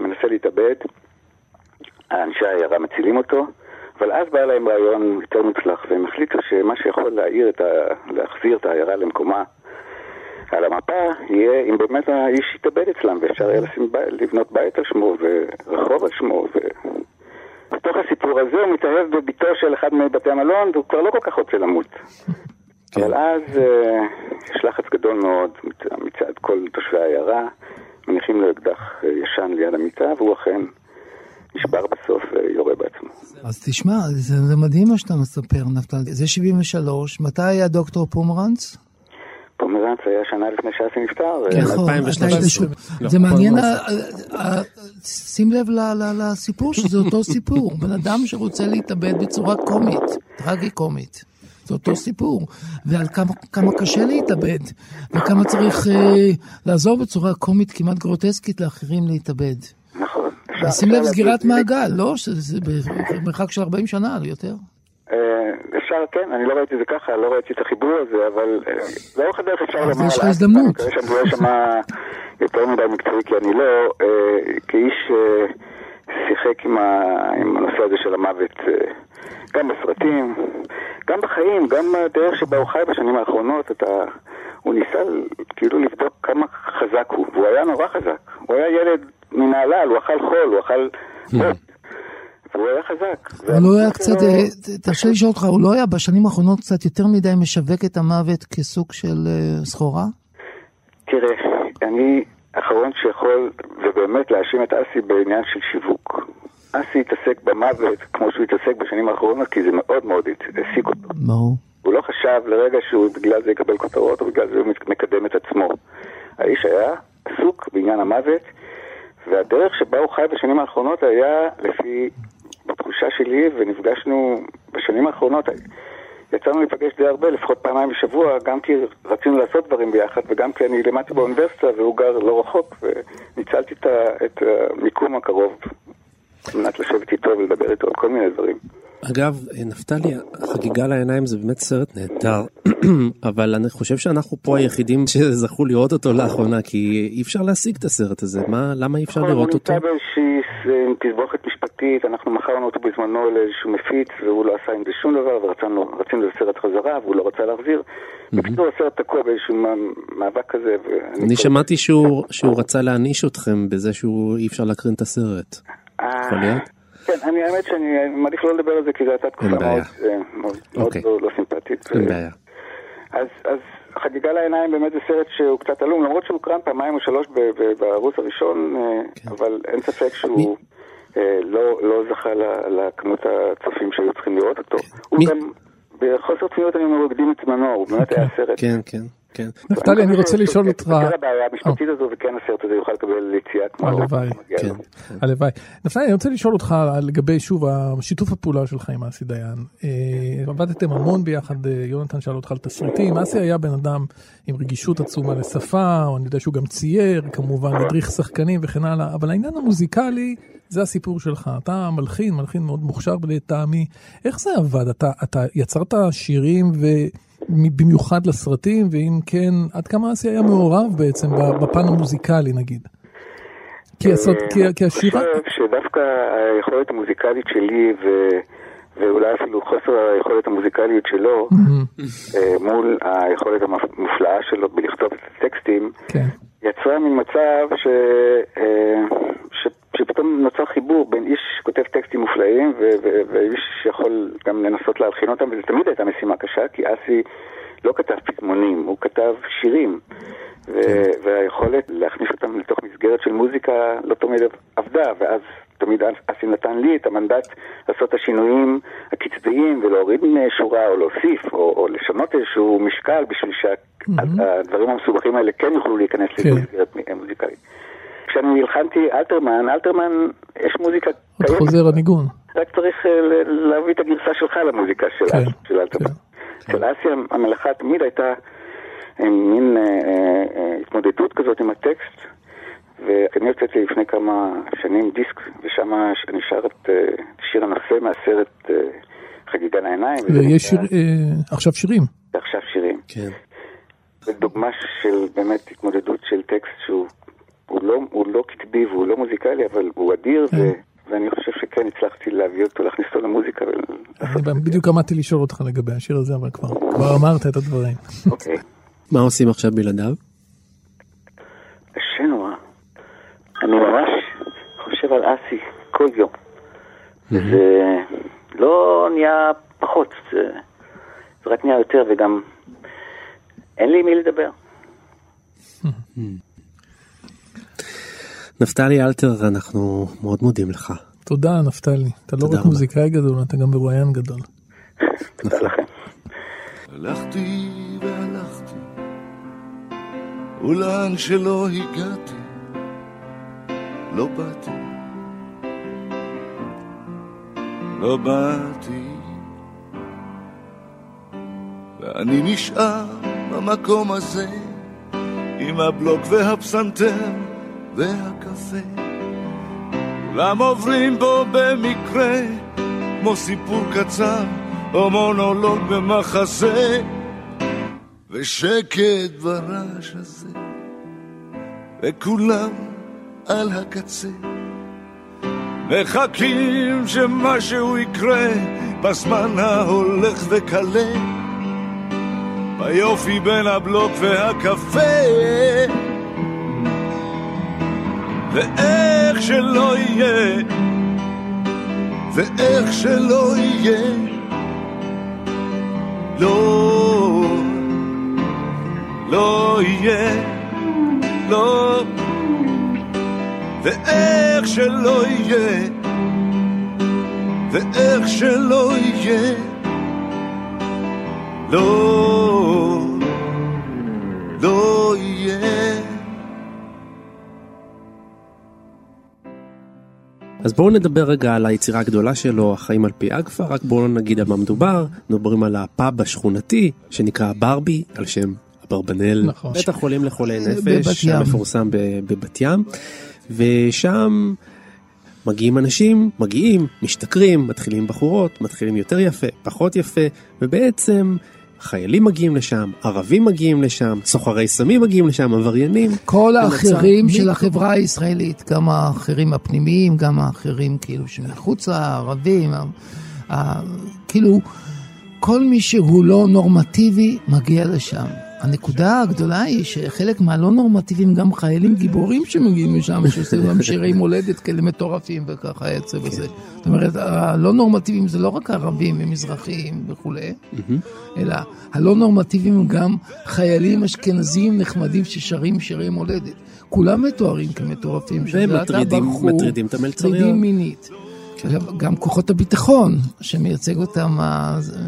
מנסה להתאבד, אנשי העיירה מצילים אותו, אבל אז בא להם רעיון יותר מוצלח, והם החליטו שמה שיכול להעיר את ה... להחזיר את העיירה למקומה על המפה, יהיה אם באמת האיש יתאבד אצלם, ואפשר יהיה. לבנות בית על שמו, ורחוב על שמו, ו... בתוך הסיפור הזה הוא מתאהב בביתו של אחד מבתי המלון, והוא כבר לא כל כך רוצה למות. אבל אז אה, יש לחץ גדול מאוד מצד, כל תושבי העיירה, מניחים לו אקדח אה, ישן ליד המיטה, והוא אכן נשבר בסוף ויורה בעצמו. אז תשמע, זה, זה מדהים מה שאתה מספר, נפתלי. זה 73, מתי היה דוקטור פומרנץ? פומרנץ היה שנה לפני שאסי נפטר, אה, נכון, אתה- לא, זה מעניין, שים לב לסיפור, שזה אותו סיפור. בן אדם שרוצה להתאבד בצורה קומית, טרגי קומית. זה אותו סיפור. ועל כמה, כמה קשה להתאבד, וכמה צריך אה, לעזור בצורה קומית כמעט גרוטסקית לאחרים להתאבד. נכון. שים לב סגירת מעגל, לא? שזה במרחק של 40 שנה, לא יותר. אה, אפשר, כן, אני לא ראיתי את זה ככה, לא ראיתי את החיבור הזה, אבל אה, לאורך הדרך אפשר לומר... אז יש לך הזדמנות. אני מקווה שאני לא אשמע יותר מדי מקצועי, כי אני לא, אה, כאיש שיחק עם הנושא הזה של המוות, גם בסרטים, גם בחיים, גם הדרך שבה הוא חי בשנים האחרונות, אתה... הוא ניסה כאילו לבדוק כמה חזק הוא, והוא היה נורא חזק. הוא היה ילד מנהלל, הוא אכל חול, הוא אכל... בוט, והוא היה חזק. אבל הוא היה קצת, אה, תרשה לי לשאול אותך, הוא לא היה בשנים האחרונות קצת יותר מדי משווק את המוות כסוג של אה, סחורה? תראה, אני האחרון שיכול ובאמת להאשים את אסי בעניין של שיווק. אסי התעסק במוות כמו שהוא התעסק בשנים האחרונות, כי זה מאוד מאוד העסיק אותו. ברור. הוא לא חשב לרגע שהוא בגלל זה יקבל כותרות או בגלל זה הוא מקדם את עצמו. האיש היה עסוק בעניין המוות, והדרך שבה הוא חי בשנים האחרונות היה לפי, בתחושה שלי, ונפגשנו בשנים האחרונות, יצאנו להיפגש די הרבה, לפחות פעמיים בשבוע, גם כי רצינו לעשות דברים ביחד, וגם כי אני למדתי באוניברסיטה והוא גר לא רחוק, וניצלתי את המיקום הקרוב על מנת לשבת איתו ולדבר איתו על כל מיני דברים. אגב, נפתלי, חגיגה לעיניים זה באמת סרט נהדר, <clears throat> אבל אני חושב שאנחנו פה היחידים שזכו לראות אותו לאחרונה, כי אי אפשר להשיג את הסרט הזה. מה, למה אי אפשר נכון, לראות הוא אותו? נמצא באיזושהי אה, תסבוכת משפטית, אנחנו מכרנו אותו בזמנו לאיזשהו מפיץ, והוא לא עשה עם זה שום דבר, ורצינו לזה סרט חזרה, והוא לא רצה להחזיר. בקיצור, הסרט תקוע באיזשהו מא- מאבק כזה. אני שמעתי שהוא רצה להעניש אתכם בזה שהוא אי אפשר להקרין את הסרט. אה, יכול להיות? כן, אני האמת שאני מעדיף לא לדבר על זה, כי זו הייתה תקופה. מאוד, אה, אוקיי. לא לא סימפטית. אין בעיה. אז, אז חגיגה לעיניים באמת זה סרט שהוא קצת עלום, למרות שהוא הוקרן פעמיים או שלוש בערוץ הראשון, אה, כן. אבל אין ספק שהוא אה, לא, לא זכה לכמות הצופים שהיו צריכים לראות אותו. הוא גם, בחוסר צניעות אני אומר, הקדים את זמנו, הוא באמת היה סרט. כן, כן, כן. נפתלי, אני רוצה לשאול אותך... תראה הבעיה המשפטית הזו, וכן הסרט הזה יוכל לקבל יציאה כמו... הלוואי, כן. הלוואי. נפתלי, אני רוצה לשאול אותך על- לגבי, שוב, שיתוף הפעולה שלך עם אסי דיין. אה, עבדתם המון ביחד, אה, יונתן שאל אותך על תסריטים. אסי היה בן אדם עם רגישות עצומה לשפה, או אני יודע שהוא גם צייר, כמובן, הדריך שחקנים וכן הלאה, אבל העניין המוזיקלי, זה הסיפור שלך. אתה מלחין, מלחין מאוד מוכשר לטעמי. איך זה עבד? אתה, אתה יצרת שירים ו... במיוחד לסרטים, ואם כן, עד כמה אסי היה מעורב בעצם בפן המוזיקלי נגיד? כי, הסרט, כי, כי השירה... אני חושב שדווקא היכולת המוזיקלית שלי, ו... ואולי אפילו חוסר היכולת המוזיקלית שלו, אה, מול היכולת המופלאה שלו בלכתוב את הטקסטים, כן. יצרה מין מצב ש... אה, ש... שפתאום נוצר חיבור בין איש שכותב טקסטים מופלאים ו... ו... ואיש שיכול גם לנסות להלחין אותם, וזו תמיד הייתה משימה קשה, כי אסי לא כתב פזמונים, הוא כתב שירים. ו- והיכולת להכניס אותם לתוך מסגרת של מוזיקה לא תמיד עבדה, ואז תמיד אסי נתן לי את המנדט לעשות את השינויים הקצביים ולהוריד שורה או להוסיף או, או לשנות איזשהו משקל בשביל שהדברים המסובכים האלה כן יוכלו להיכנס כן. למסגרת מוזיקלית. כשאני הלחנתי אלתרמן, אלתרמן, יש מוזיקה עוד חוזר הניגון. רק צריך אה, להביא את הגרסה שלך למוזיקה של, כן, של אלתרמן. אצל אסי המלאכה תמיד הייתה אה, מין אה, אה, אה, התמודדות כזאת עם הטקסט, ואני הוצאתי לפני כמה שנים דיסק, ושם אני שר את אה, שיר הנושא מהסרט אה, חגיגה לעיניים. ויש שיר, אה, עכשיו שירים. ועכשיו שירים. כן. זו דוגמה של באמת התמודדות של טקסט שהוא הוא לא, הוא לא קטבי והוא לא מוזיקלי, אבל הוא אדיר, ו, ואני חושב שכן הצלחתי להביא אותו, להכניס אותו למוזיקה. אני בדיוק עמדתי לשאול אותך לגבי השיר הזה, אבל כבר כבר אמרת את הדברים. אוקיי. מה עושים עכשיו בלעדיו? קשה נורא. אני ממש חושב על אסי כל יום. זה לא נהיה פחות, זה, זה רק נהיה יותר, וגם אין לי עם מי לדבר. <laughs> נפתלי אלתר, אנחנו מאוד מודים לך. תודה, נפתלי. אתה לא רק. מוזיקאי גדול, אתה גם מרואיין גדול. תודה לכם. הלכתי והלכתי, ולאן שלא הגעתי, לא באתי. לא באתי, ואני נשאר במקום הזה, עם הבלוק והפסנתר והקפה. כולם עוברים בו במקרה, כמו סיפור קצר או מונולוג במחזה, ושקט ברעש הזה, וכולם על הקצה, מחכים שמשהו יקרה בזמן ההולך וקלה, ביופי בין הבלוק והקפה. ואיך שלא יהיה, ואיך שלא יהיה, לא, לא יהיה, לא, ואיך שלא יהיה, ואיך שלא יהיה, לא, לא יהיה. אז בואו נדבר רגע על היצירה הגדולה שלו, החיים על פי אגפה, רק בואו נגיד על מה מדובר. מדברים על הפאב השכונתי, שנקרא ברבי, על שם אברבנאל. נכון. בית החולים לחולי נפש. המפורסם בבת ים. ושם מגיעים אנשים, מגיעים, משתכרים, מתחילים בחורות, מתחילים יותר יפה, פחות יפה, ובעצם חיילים מגיעים לשם, ערבים מגיעים לשם, סוחרי סמים מגיעים לשם, עבריינים. כל האחרים של החברה הישראלית, גם האחרים הפנימיים, גם האחרים כאילו שמחוץ ה- כאילו כל מי שהוא לא נורמטיבי מגיע לשם. הנקודה הגדולה היא שחלק מהלא נורמטיביים גם חיילים גיבורים שמגיעים משם, שעושים להם שירי מולדת כאלה מטורפים וככה יצא בזה. זאת אומרת, הלא נורמטיביים זה לא רק ערבים ומזרחיים וכולי, אלא הלא נורמטיביים הם גם חיילים אשכנזים נחמדים ששרים שירי מולדת. כולם מתוארים כמטורפים. ומטרידים את המלצריות. מטרידים מינית. עכשיו, גם כוחות הביטחון, שמייצג אותם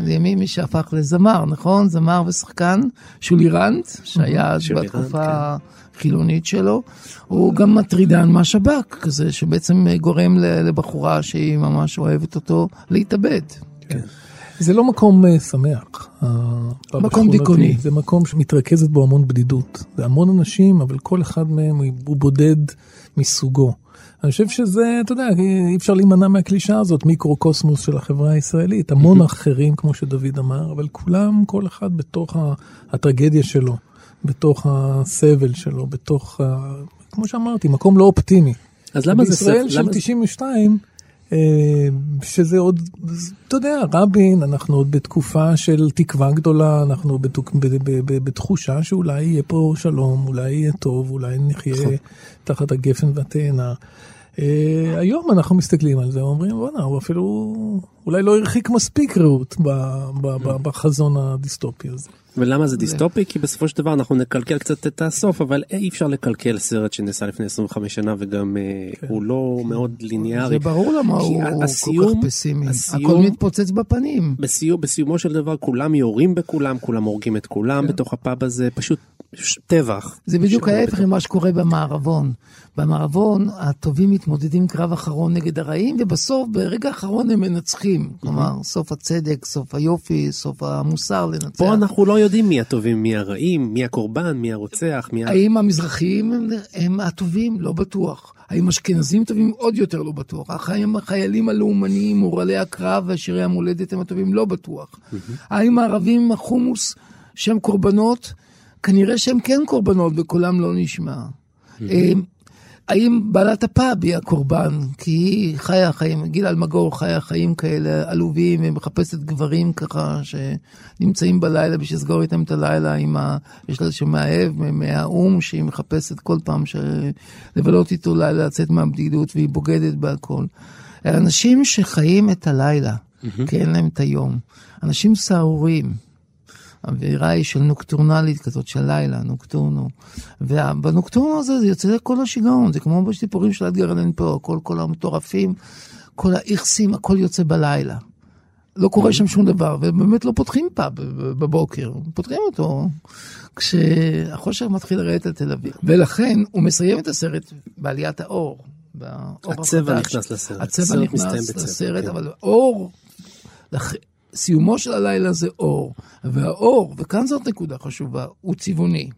לימים מי שהפך לזמר, נכון? זמר ושחקן, שולי רנט, שהיה אז בתקופה רנט, החילונית שלו, הוא גם מטרידן מהשב"כ, כזה שבעצם גורם לבחורה שהיא ממש אוהבת אותו להתאבד. זה לא מקום אה, שמח. מקום. דיכאוני. זה מקום שמתרכזת בו המון בדידות. זה המון אנשים, אבל כל אחד מהם הוא בודד מסוגו. אני חושב שזה, אתה יודע, אי אפשר להימנע מהקלישה הזאת, מיקרו-קוסמוס של החברה הישראלית. המון אחרים, כמו שדוד אמר, אבל כולם, כל אחד בתוך הטרגדיה שלו, בתוך הסבל שלו, בתוך. כמו שאמרתי, מקום לא אופטימי. אז למה זה בישראל ספר- של למה זה- 92, אה, שזה עוד, אתה יודע, רבין, אנחנו עוד בתקופה של תקווה גדולה, אנחנו בתוק, ב, ב, ב, בתחושה שאולי יהיה פה שלום, אולי יהיה טוב, אולי נחיה תחת הגפן והתאנה. אה, היום אנחנו מסתכלים על זה ואומרים, בואנה, הוא אפילו, אולי לא הרחיק מספיק רעות בחזון הדיסטופי הזה. ולמה זה דיסטופי? כי בסופו של דבר אנחנו נקלקל קצת את הסוף, אבל אי אפשר לקלקל סרט שנעשה לפני 25 שנה וגם אה, הוא לא מאוד ליניארי. זה ברור למה הוא ה- הוא כל הסיום- כך פסימי. הסיום- הכל מתפוצץ בפנים. בסיום, בסיומו של דבר כולם יורים בכולם, כולם הורגים את כולם בתוך הפאב הזה, פשוט טבח. זה בדיוק ההפך ממה שקורה במערבון. במערבון הטובים מתמודדים קרב אחרון נגד הרעים, ובסוף, ברגע האחרון הם מנצחים. כלומר, סוף הצדק, סוף היופי, סוף המוסר לנצח. פה אנחנו לא יודעים מי הטובים, מי הרעים, מי הקורבן, מי הרוצח, מי ה... האם המזרחיים הם, הם הטובים? לא בטוח. האם אשכנזים טובים? עוד יותר לא בטוח. האם החיילים הלאומניים, מורלי הקרב ושירי המולדת הם הטובים? לא בטוח. האם הערבים עם החומוס שהם קורבנות? כנראה שהם כן קורבנות וקולם לא נשמע. האם בעלת הפאב היא הקורבן? כי היא חיה חיים, גיל אלמגור חיה חיים כאלה עלובים, ומחפשת גברים ככה שנמצאים בלילה בשביל לסגור איתם את הלילה עם ה... יש לה איזשהו מאהב מהאו"ם שהיא מחפשת כל פעם ש... לבלות איתו לילה, לצאת מהבדידות והיא בוגדת בהכל. אנשים שחיים את הלילה, כי אין להם את היום. אנשים סהרוריים. האווירה היא של נוקטורנלית כזאת, של לילה, נוקטורנו. ובנוקטורנו הזה זה יוצא לכל השיגעון, זה כמו בסיפורים של אדגר אלן פה, כל, כל המטורפים, כל האיכסים, הכל יוצא בלילה. לא קורה שם שום דבר, ובאמת לא פותחים פאב בבוקר, פותחים אותו כשהחושך מתחיל לרדת על תל אביב. ולכן הוא מסיים את הסרט בעליית האור. באור הצבע החדש. נכנס לסרט. הצבע נכנס בצבע, לסרט, כן. אבל אור, סיומו של הלילה זה אור, והאור, וכאן זאת נקודה חשובה, הוא צבעוני.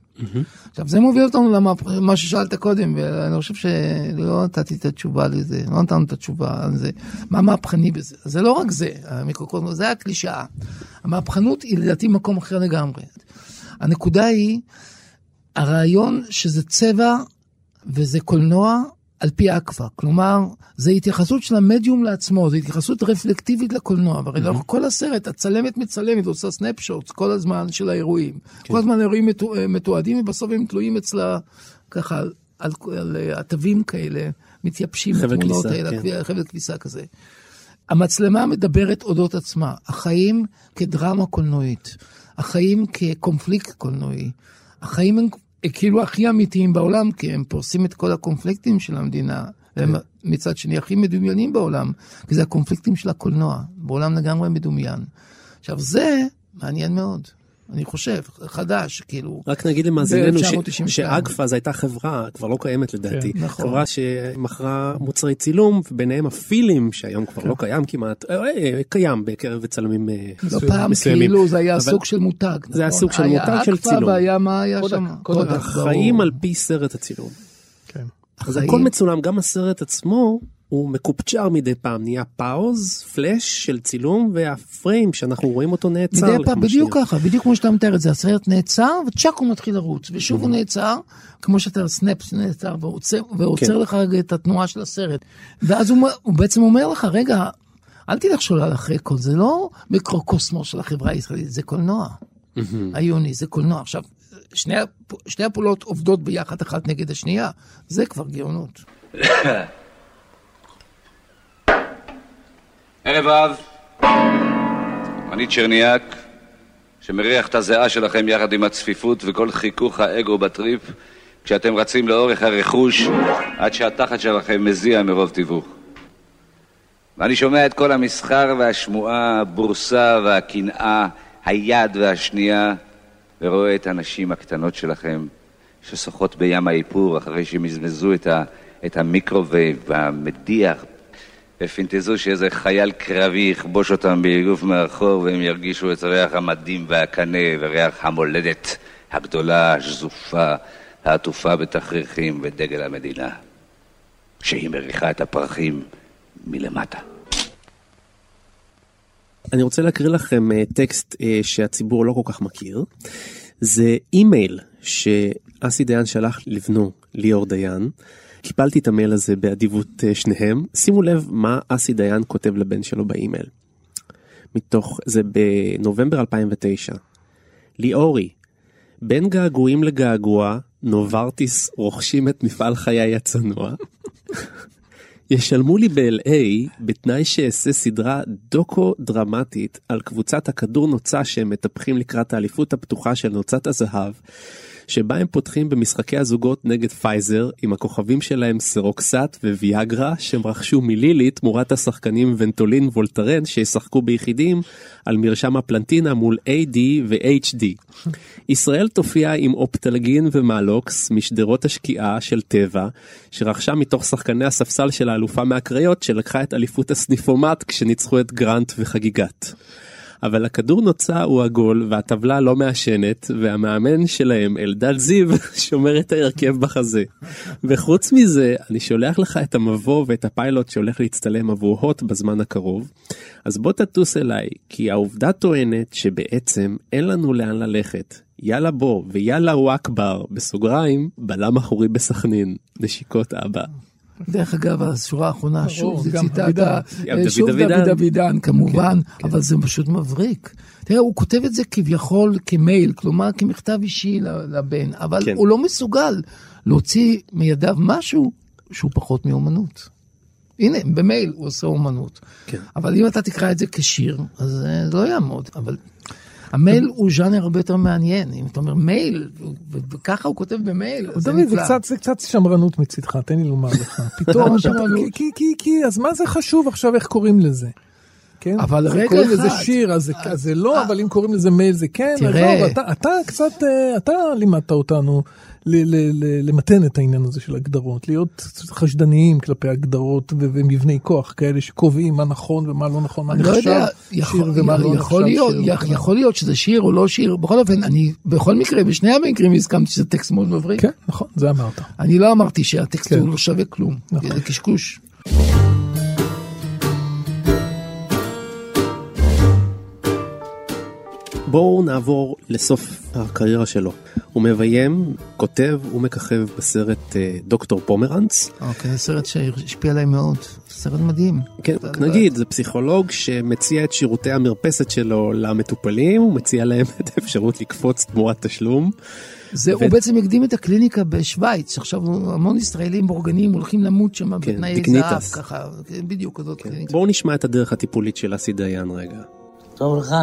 עכשיו זה מוביל אותנו למה ששאלת קודם, ואני חושב שלא נתתי את התשובה לזה, לא נתנו את התשובה על זה. מה מהפכני בזה? זה לא רק זה, המיקרוקוסמוס, זה הקלישאה. המהפכנות היא לדעתי מקום אחר לגמרי. הנקודה היא, הרעיון שזה צבע וזה קולנוע על פי אקווה. כלומר, זה התייחסות של המדיום לעצמו, זו התייחסות רפלקטיבית לקולנוע. והרי לאורך כל הסרט, הצלמת מצלמת, עושה סנפשוט כל הזמן של האירועים. כל הזמן האירועים מתו- מתועדים, ובסוף הם תלויים אצלה ככה על, על, על עטבים כאלה, מתייבשים כביסה, האלה, כן. חבל כביסה כזה. המצלמה מדברת אודות עצמה, החיים כדרמה קולנועית, החיים כקונפליקט קולנועי, החיים הם כאילו הכי אמיתיים בעולם, כי הם פורסים את כל הקונפליקטים של המדינה, והם מצד שני הכי מדומיינים בעולם, כי זה הקונפליקטים של הקולנוע, בעולם לגמרי מדומיין. עכשיו זה מעניין מאוד, אני חושב, חדש, כאילו. רק נגיד למאזיננו ש- ב-1992. שאגפה זו הייתה חברה, כבר לא קיימת לדעתי, כן, נכון. חברה שמכרה מוצרי צילום, וביניהם הפילים, שהיום כבר לא קיים כמעט, אה, אה, קיים בקרב צלמים אה, לא פעם מסוימים. כאילו זה היה אבל סוג של מותג. זה היה נכון? סוג של היה מותג של צילום. והיה מה היה קודק, שם? ברור. על פי סרט הצילום. כן. אז הכל מצולם, גם הסרט עצמו הוא מקופצ'ר מדי פעם, נהיה פאוז, פלאש של צילום, והפריים שאנחנו רואים אותו נעצר. מדי פעם, בדיוק שניות. ככה, בדיוק כמו שאתה מתאר את זה, הסרט נעצר, וצ'אק הוא מתחיל לרוץ, ושוב הוא נעצר, כמו שאתה snap נעצר, ועוצר, ועוצר כן. לך רגע את התנועה של הסרט. ואז הוא, הוא בעצם אומר לך, רגע, אל תלך שולל אחרי כל, זה לא מיקרוקוסמוס של החברה הישראלית, זה קולנוע. עיוני, זה קולנוע. עכשיו, שני, שתי הפעולות עובדות ביחד אחת נגד השנייה, זה כבר גאונות. <coughs> ערב רב, אני צ'רניאק, שמריח את הזיעה שלכם יחד עם הצפיפות וכל חיכוך האגו בטריפ, כשאתם רצים לאורך הרכוש עד שהתחת שלכם מזיע מרוב תיווך. ואני שומע את כל המסחר והשמועה, הבורסה והקנאה, היד והשנייה, ורואה את הנשים הקטנות שלכם ששוחות בים האיפור אחרי שמזמזו את, ה, את ה microwave והמדיח ופינטזו שאיזה חייל קרבי יכבוש אותם באיגוף מאחור והם ירגישו את ריח המדים והקנה וריח המולדת הגדולה, השזופה, העטופה בתכריכים ודגל המדינה, שהיא מריחה את הפרחים מלמטה. אני רוצה להקריא לכם אה, טקסט אה, שהציבור לא כל כך מכיר. זה אימייל שאסי דיין שלח לבנו, ליאור דיין. קיבלתי את המייל הזה באדיבות אה, שניהם. שימו לב מה אסי דיין כותב לבן שלו באימייל. מתוך, זה בנובמבר 2009. ליאורי, בין געגועים לגעגוע, נוברטיס רוכשים את מפעל חיי הצנוע. <laughs> ישלמו לי ב-LA בתנאי שאעשה סדרה דוקו-דרמטית על קבוצת הכדור נוצה שהם מטפחים לקראת האליפות הפתוחה של נוצת הזהב, שבה הם פותחים במשחקי הזוגות נגד פייזר עם הכוכבים שלהם סרוקסט וויאגרה שהם רכשו מלילי תמורת השחקנים ונטולין וולטרן שישחקו ביחידים על מרשם הפלנטינה מול AD ו-HD. ישראל תופיע עם אופטלגין ומלוקס משדרות השקיעה של טבע שרכשה מתוך שחקני הספסל של האלופה מהקריות שלקחה את אליפות הסניפומט כשניצחו את גרנט וחגיגת. אבל הכדור נוצה הוא עגול והטבלה לא מעשנת והמאמן שלהם אלדד זיו <laughs> שומר את ההרכב בחזה. וחוץ מזה אני שולח לך את המבוא ואת הפיילוט שהולך להצטלם עבור הוט בזמן הקרוב. אז בוא תטוס אליי כי העובדה טוענת שבעצם אין לנו לאן ללכת. יאללה בוא ויאללה וואקבר בסוגריים בלם אחורי בסכנין נשיקות אבא. דרך אגב, השורה האחרונה, שוב, זה ציטטה, דוד שוב. דוד אבידן, כמובן, אבל זה פשוט מבריק. תראה, הוא כותב את זה כביכול כמייל, כלומר כמכתב אישי לבן, אבל כן. הוא לא מסוגל להוציא מידיו משהו שהוא פחות מאומנות. הנה, במייל הוא עושה אומנות. כן. אבל אם אתה תקרא את זה כשיר, אז זה לא יעמוד. אבל המייל הוא ז'אנר הרבה יותר מעניין. אם אתה אומר מייל, וככה הוא כותב במייל, זה נפלא. קצת, זה קצת שמרנות מצידך, תן לי לומר לך. <laughs> פתאום? כי, כי, כי, כי, אז מה זה חשוב עכשיו איך קוראים לזה? כן? אבל רגע קוראים לזה אחד. שיר, אז זה, לא, אבל אם קוראים לזה מייל זה כן. תראה. עזוב, אתה, קצת, אה, אתה לימדת אותנו למתן את העניין הזה של הגדרות, להיות חשדניים כלפי הגדרות ומבני כוח כאלה שקובעים מה נכון ומה לא נכון, מה לא נחשב שיר יכול, ומה לא יכול, נחשב להיות, שיר. יכול, יכול להיות שזה שיר או לא שיר, בכל אופן, אני בכל מקרה, בשני המקרים הסכמתי שזה טקסט מאוד מבריק. כן, נכון, זה אמרת. אני לא אמרתי שהטקסט כן. הוא לא שווה כלום, נכון. זה קשקוש. בואו נעבור לסוף הקריירה שלו. הוא מביים, כותב ומככב בסרט אה, דוקטור פומרנץ. אוקיי, סרט שהשפיע עליי מאוד, סרט מדהים. כן, אתה- נגיד, זה פסיכולוג שמציע את שירותי המרפסת שלו למטופלים, הוא מציע להם <laughs> את האפשרות לקפוץ תמורת תשלום. זה, ו- הוא בעצם הקדים את הקליניקה בשוויץ, עכשיו המון ישראלים בורגנים הולכים למות שם כן, בתנאי דקניטס. זהב, ככה, כן, בדיוק כזאת קליניקה. בואו נשמע את הדרך הטיפולית של אסי דיין רגע. טוב לך?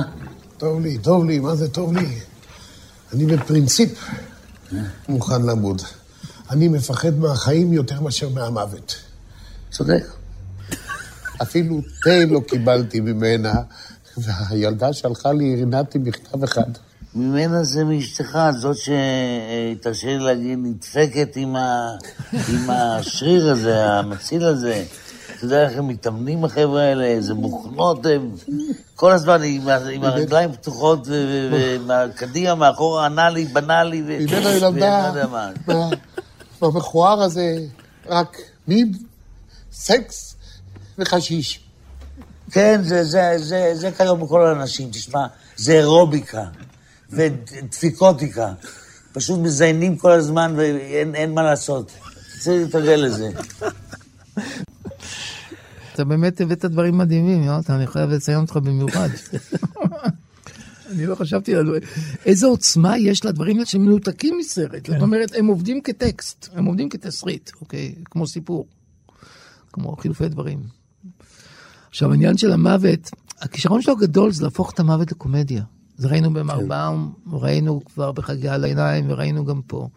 טוב לי, טוב לי, מה זה טוב לי? אני בפרינציפ מוכן למות. אני מפחד מהחיים יותר מאשר מהמוות. צודק. אפילו תה לא קיבלתי ממנה, והילדה שלחה לי רינתי מכתב אחד. ממנה זה מאשתך, זאת שתרשה לי להגיד, נדפקת עם, ה... עם השריר הזה, המציל הזה. אתה יודע איך הם מתאמנים החבר'ה האלה, איזה מוכנות הם. כל הזמן עם, הרגליים פתוחות, ו- ו- ומקדימה, מאחורה ענה לי, בנה לי, ו... ממנו היא למדה, במכוער הזה, רק מין, סקס וחשיש. כן, זה, זה, זה, זה כיום בכל האנשים, תשמע, זה אירוביקה ודפיקותיקה. פשוט מזיינים כל הזמן ואין אין מה לעשות. צריך להתרגל לזה. אתה באמת הבאת דברים מדהימים, יונתן, אני חייב לציין אותך במיוחד. <laughs> אני לא חשבתי על איזה עוצמה יש לדברים האלה שמנותקים מסרט. זאת אומרת, הם עובדים כטקסט, הם עובדים כתסריט, אוקיי? כמו סיפור, כמו חילופי דברים. עכשיו, העניין של המוות, הכישרון שלו הגדול זה להפוך את המוות לקומדיה. זה ראינו במרבאום, ראינו כבר בחגי על העיניים, וראינו גם פה.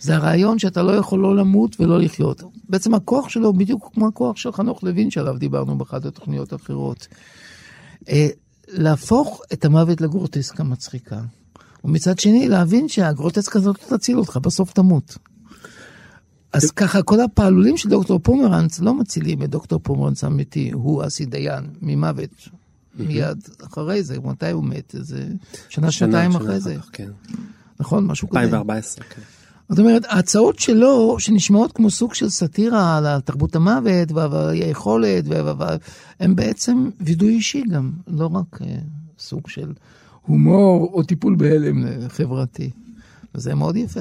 זה הרעיון שאתה לא יכול לא למות ולא לחיות. בעצם הכוח שלו בדיוק כמו הכוח של חנוך לוין שעליו דיברנו באחת התוכניות האחרות. אה, להפוך את המוות לגרוטסקה מצחיקה. ומצד שני, להבין שהגרוטסקה הזאת לא תציל אותך, בסוף תמות. אז ככה, כל הפעלולים של דוקטור פומרנץ לא מצילים את דוקטור פומרנץ האמיתי, הוא אסי דיין, ממוות. מיד אחרי זה, מתי הוא מת? איזה שנה, שנתיים אחרי זה. כן. נכון? משהו כזה. 2014, כן. זאת אומרת, ההצעות שלו, שנשמעות כמו סוג של סאטירה על תרבות המוות והיכולת, הם בעצם וידוי אישי גם, לא רק אה, סוג של הומור או טיפול בהלם חברתי. וזה מאוד יפה.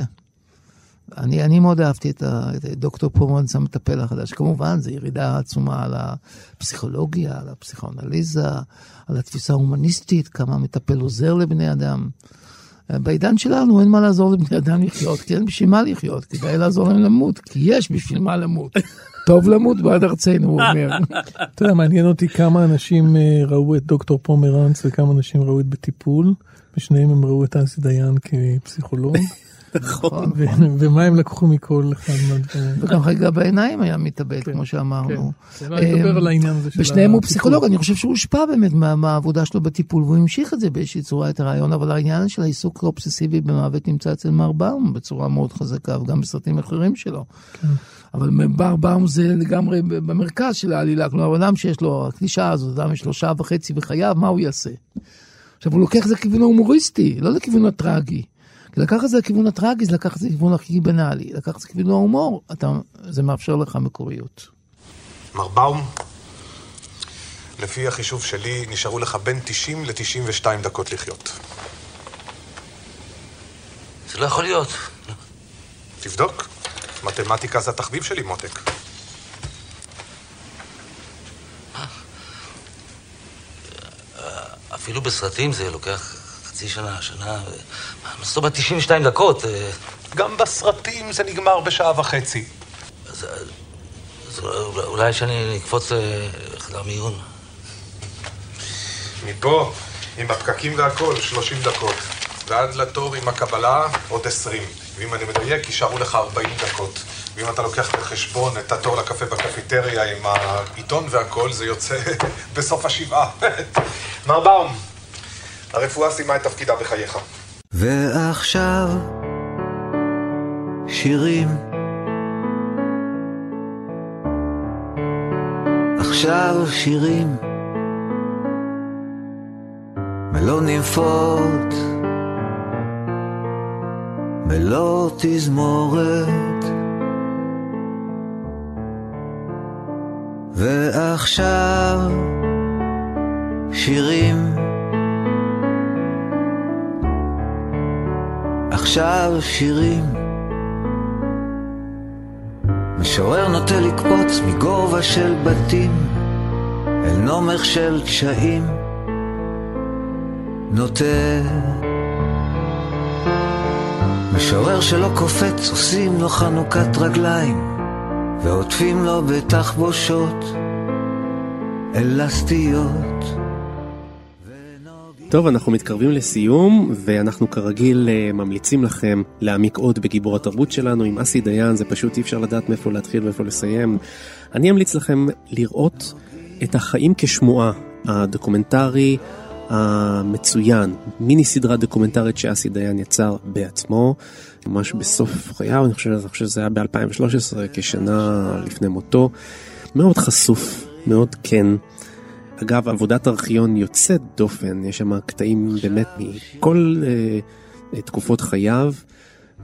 אני, אני מאוד אהבתי את, ה, את דוקטור פורמנס המטפל החדש. כמובן, זו ירידה עצומה על הפסיכולוגיה, על הפסיכואנליזה, על התפיסה ההומניסטית, כמה המטפל עוזר לבני אדם. בעידן שלנו אין מה לעזור לבני אדם לחיות, כי אין בשביל מה לחיות, כדאי לעזור להם למות, כי יש בשביל מה למות. טוב למות בעד ארצנו, הוא אומר. <laughs> אתה יודע, מעניין אותי כמה אנשים אה, ראו את דוקטור פומרנץ וכמה אנשים ראו את בטיפול, ושניהם הם ראו את אסי דיין כפסיכולוג. נכון. ומה הם לקחו מכל אחד מהדברים. וגם חגיגה בעיניים היה מתאבד, כמו שאמרנו. כן. אני מדבר על העניין הזה של ושניהם הוא. פסיכולוג, אני חושב שהוא הושפע באמת מה- מהעבודה שלו בטיפול, והוא המשיך את זה באיזושהי צורה, את הרעיון, אבל העניין של העיסוק האובססיבי במוות נמצא אצל מר באום בצורה מאוד חזקה, וגם בסרטים אחרים שלו. כן. אבל בר באום זה לגמרי במרכז של העלילה, כלומר, אדם שיש לו, הקלישה הזאת, אדם יש לו שעה וחצי בחייו, מה הוא יעשה? עכשיו, הוא לוקח את זה לכיוון ההומוריסטי, לא לכיוון הטרגי. כי לקחת את זה לכיוון הטרגי, זה לקחת את זה לכיוון הכי בנאלי. לקחת את זה לכיוון ההומור, אתה, זה מאפשר לך מקוריות. מר באום, לפי החישוב שלי, נשארו לך בין 90 ל-92 דקות לחיות. זה לא יכול להיות. תבדוק. מתמטיקה זה התחביב שלי, מותק. אפילו בסרטים זה לוקח חצי שנה, שנה, ו- זאת אומרת 92 דקות? אה, גם בסרטים זה נגמר בשעה וחצי. אז אולי- אולי שאני אקפוץ אה, לחדר מיון. מפה, עם הפקקים והכל, 30 דקות. ועד לתור עם הקבלה, עוד 20. ואם אני מדייק, יישארו לך 40 דקות. ואם אתה לוקח בחשבון את התור לקפה בקפיטריה עם העיתון והכל, זה יוצא <laughs> בסוף השבעה. מר באום, הרפואה סיימה את תפקידה בחייך. ועכשיו שירים. עכשיו שירים. מלוא נימפות מלוא תזמורת. ועכשיו שירים עכשיו שירים. משורר נוטה לקפוץ מגובה של בתים אל נומך של קשיים. נוטה. משורר שלא קופץ עושים לו חנוכת רגליים ועוטפים לו בתחבושות אלסטיות טוב, אנחנו מתקרבים לסיום, ואנחנו כרגיל אה, ממליצים לכם להעמיק עוד בגיבור התרבות שלנו. עם אסי דיין זה פשוט אי אפשר לדעת מאיפה להתחיל ואיפה לסיים. אני אמליץ לכם לראות את החיים כשמועה, הדוקומנטרי המצוין, מיני סדרה דוקומנטרית שאסי דיין יצר בעצמו, ממש בסוף חייו, אני חושב, אני חושב שזה היה ב-2013, כשנה לפני מותו. מאוד חשוף, מאוד כן. אגב, עבודת ארכיון יוצאת דופן, יש שם קטעים באמת מכל uh, תקופות חייו,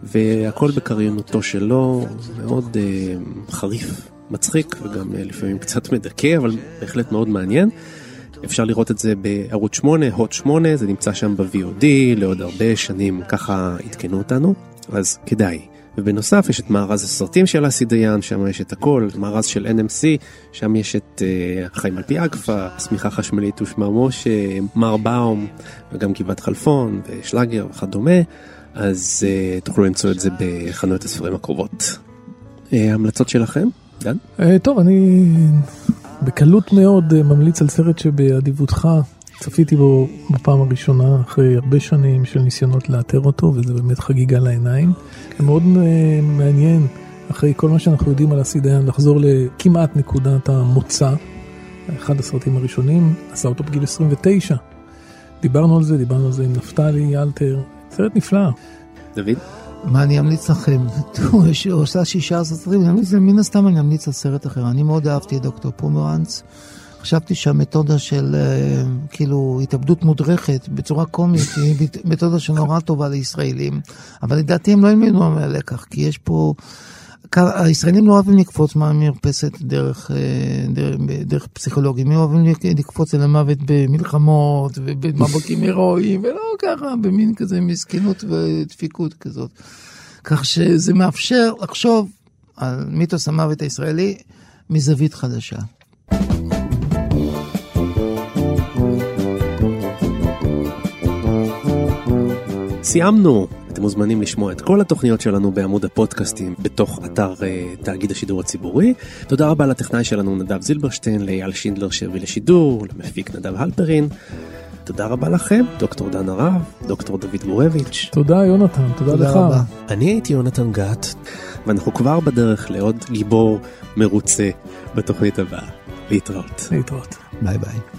והכל בקריינותו שלו, מאוד uh, חריף, מצחיק וגם uh, לפעמים קצת מדכא, אבל בהחלט מאוד מעניין. אפשר לראות את זה בערוץ 8, הוט 8, זה נמצא שם ב-VOD לעוד הרבה שנים, ככה עדכנו אותנו, אז כדאי. ובנוסף יש את מארז הסרטים של אסי דיין, שם יש את הכל, מארז של NMC, שם יש את uh, חיים על פי אגפה, שמיכה חשמלית ושמר משה, מר באום, וגם גבעת חלפון, ושלאגר וכדומה, אז uh, תוכלו למצוא את זה בחנויות הספרים הקרובות. Uh, המלצות שלכם, דן? אה, טוב, אני בקלות מאוד אה, ממליץ על סרט שבאדיבותך צפיתי בו בפעם הראשונה אחרי הרבה שנים של ניסיונות לאתר אותו, וזה באמת חגיגה לעיניים. מאוד אה, מעניין, אחרי כל מה שאנחנו יודעים על אסי דיין, לחזור לכמעט נקודת המוצא. אחד הסרטים הראשונים, עשה אותו בגיל 29. דיברנו על זה, דיברנו על זה עם נפתלי אלתר, סרט נפלא. דוד? מה אני אמליץ לכם? <laughs> הוא יש- עושה 16 סרטים, מן הסתם אני אמליץ על סרט אחר. אני מאוד אהבתי את דוקטור פומרנץ. חשבתי שהמתודה של אה, כאילו התאבדות מודרכת בצורה קומית היא מת- מתודה שנורא טובה לישראלים, אבל לדעתי הם לא ילמדו מהלקח, כי יש פה... הישראלים לא אוהבים לקפוץ מהמרפסת דרך, אה, דרך, דרך פסיכולוגים, הם אוהבים לק- לקפוץ אל המוות במלחמות ובמאבקים <laughs> הירואיים, ולא ככה, במין כזה מסכנות ודפיקות כזאת. כך שזה מאפשר לחשוב על מיתוס המוות הישראלי מזווית חדשה. סיימנו. אתם מוזמנים לשמוע את כל התוכניות שלנו בעמוד הפודקאסטים בתוך אתר uh, תאגיד השידור הציבורי. תודה רבה לטכנאי שלנו נדב זילברשטיין, לאייל שינדלר שהביא לשידור, למפיק נדב הלפרין. תודה רבה לכם, דוקטור דן הרב, דוקטור דוד גורביץ'. תודה יונתן, תודה, תודה לך. רבה. אני הייתי יונתן גת, ואנחנו כבר בדרך לעוד גיבור מרוצה בתוכנית הבאה. להתראות. להתראות. ביי ביי.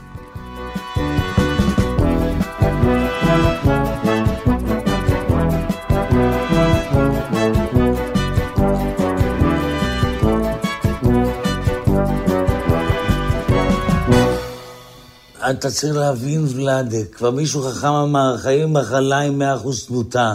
אתה צריך להבין, ולאדה, כבר מישהו חכם אמר, חיים מחלה עם 100% תמותה.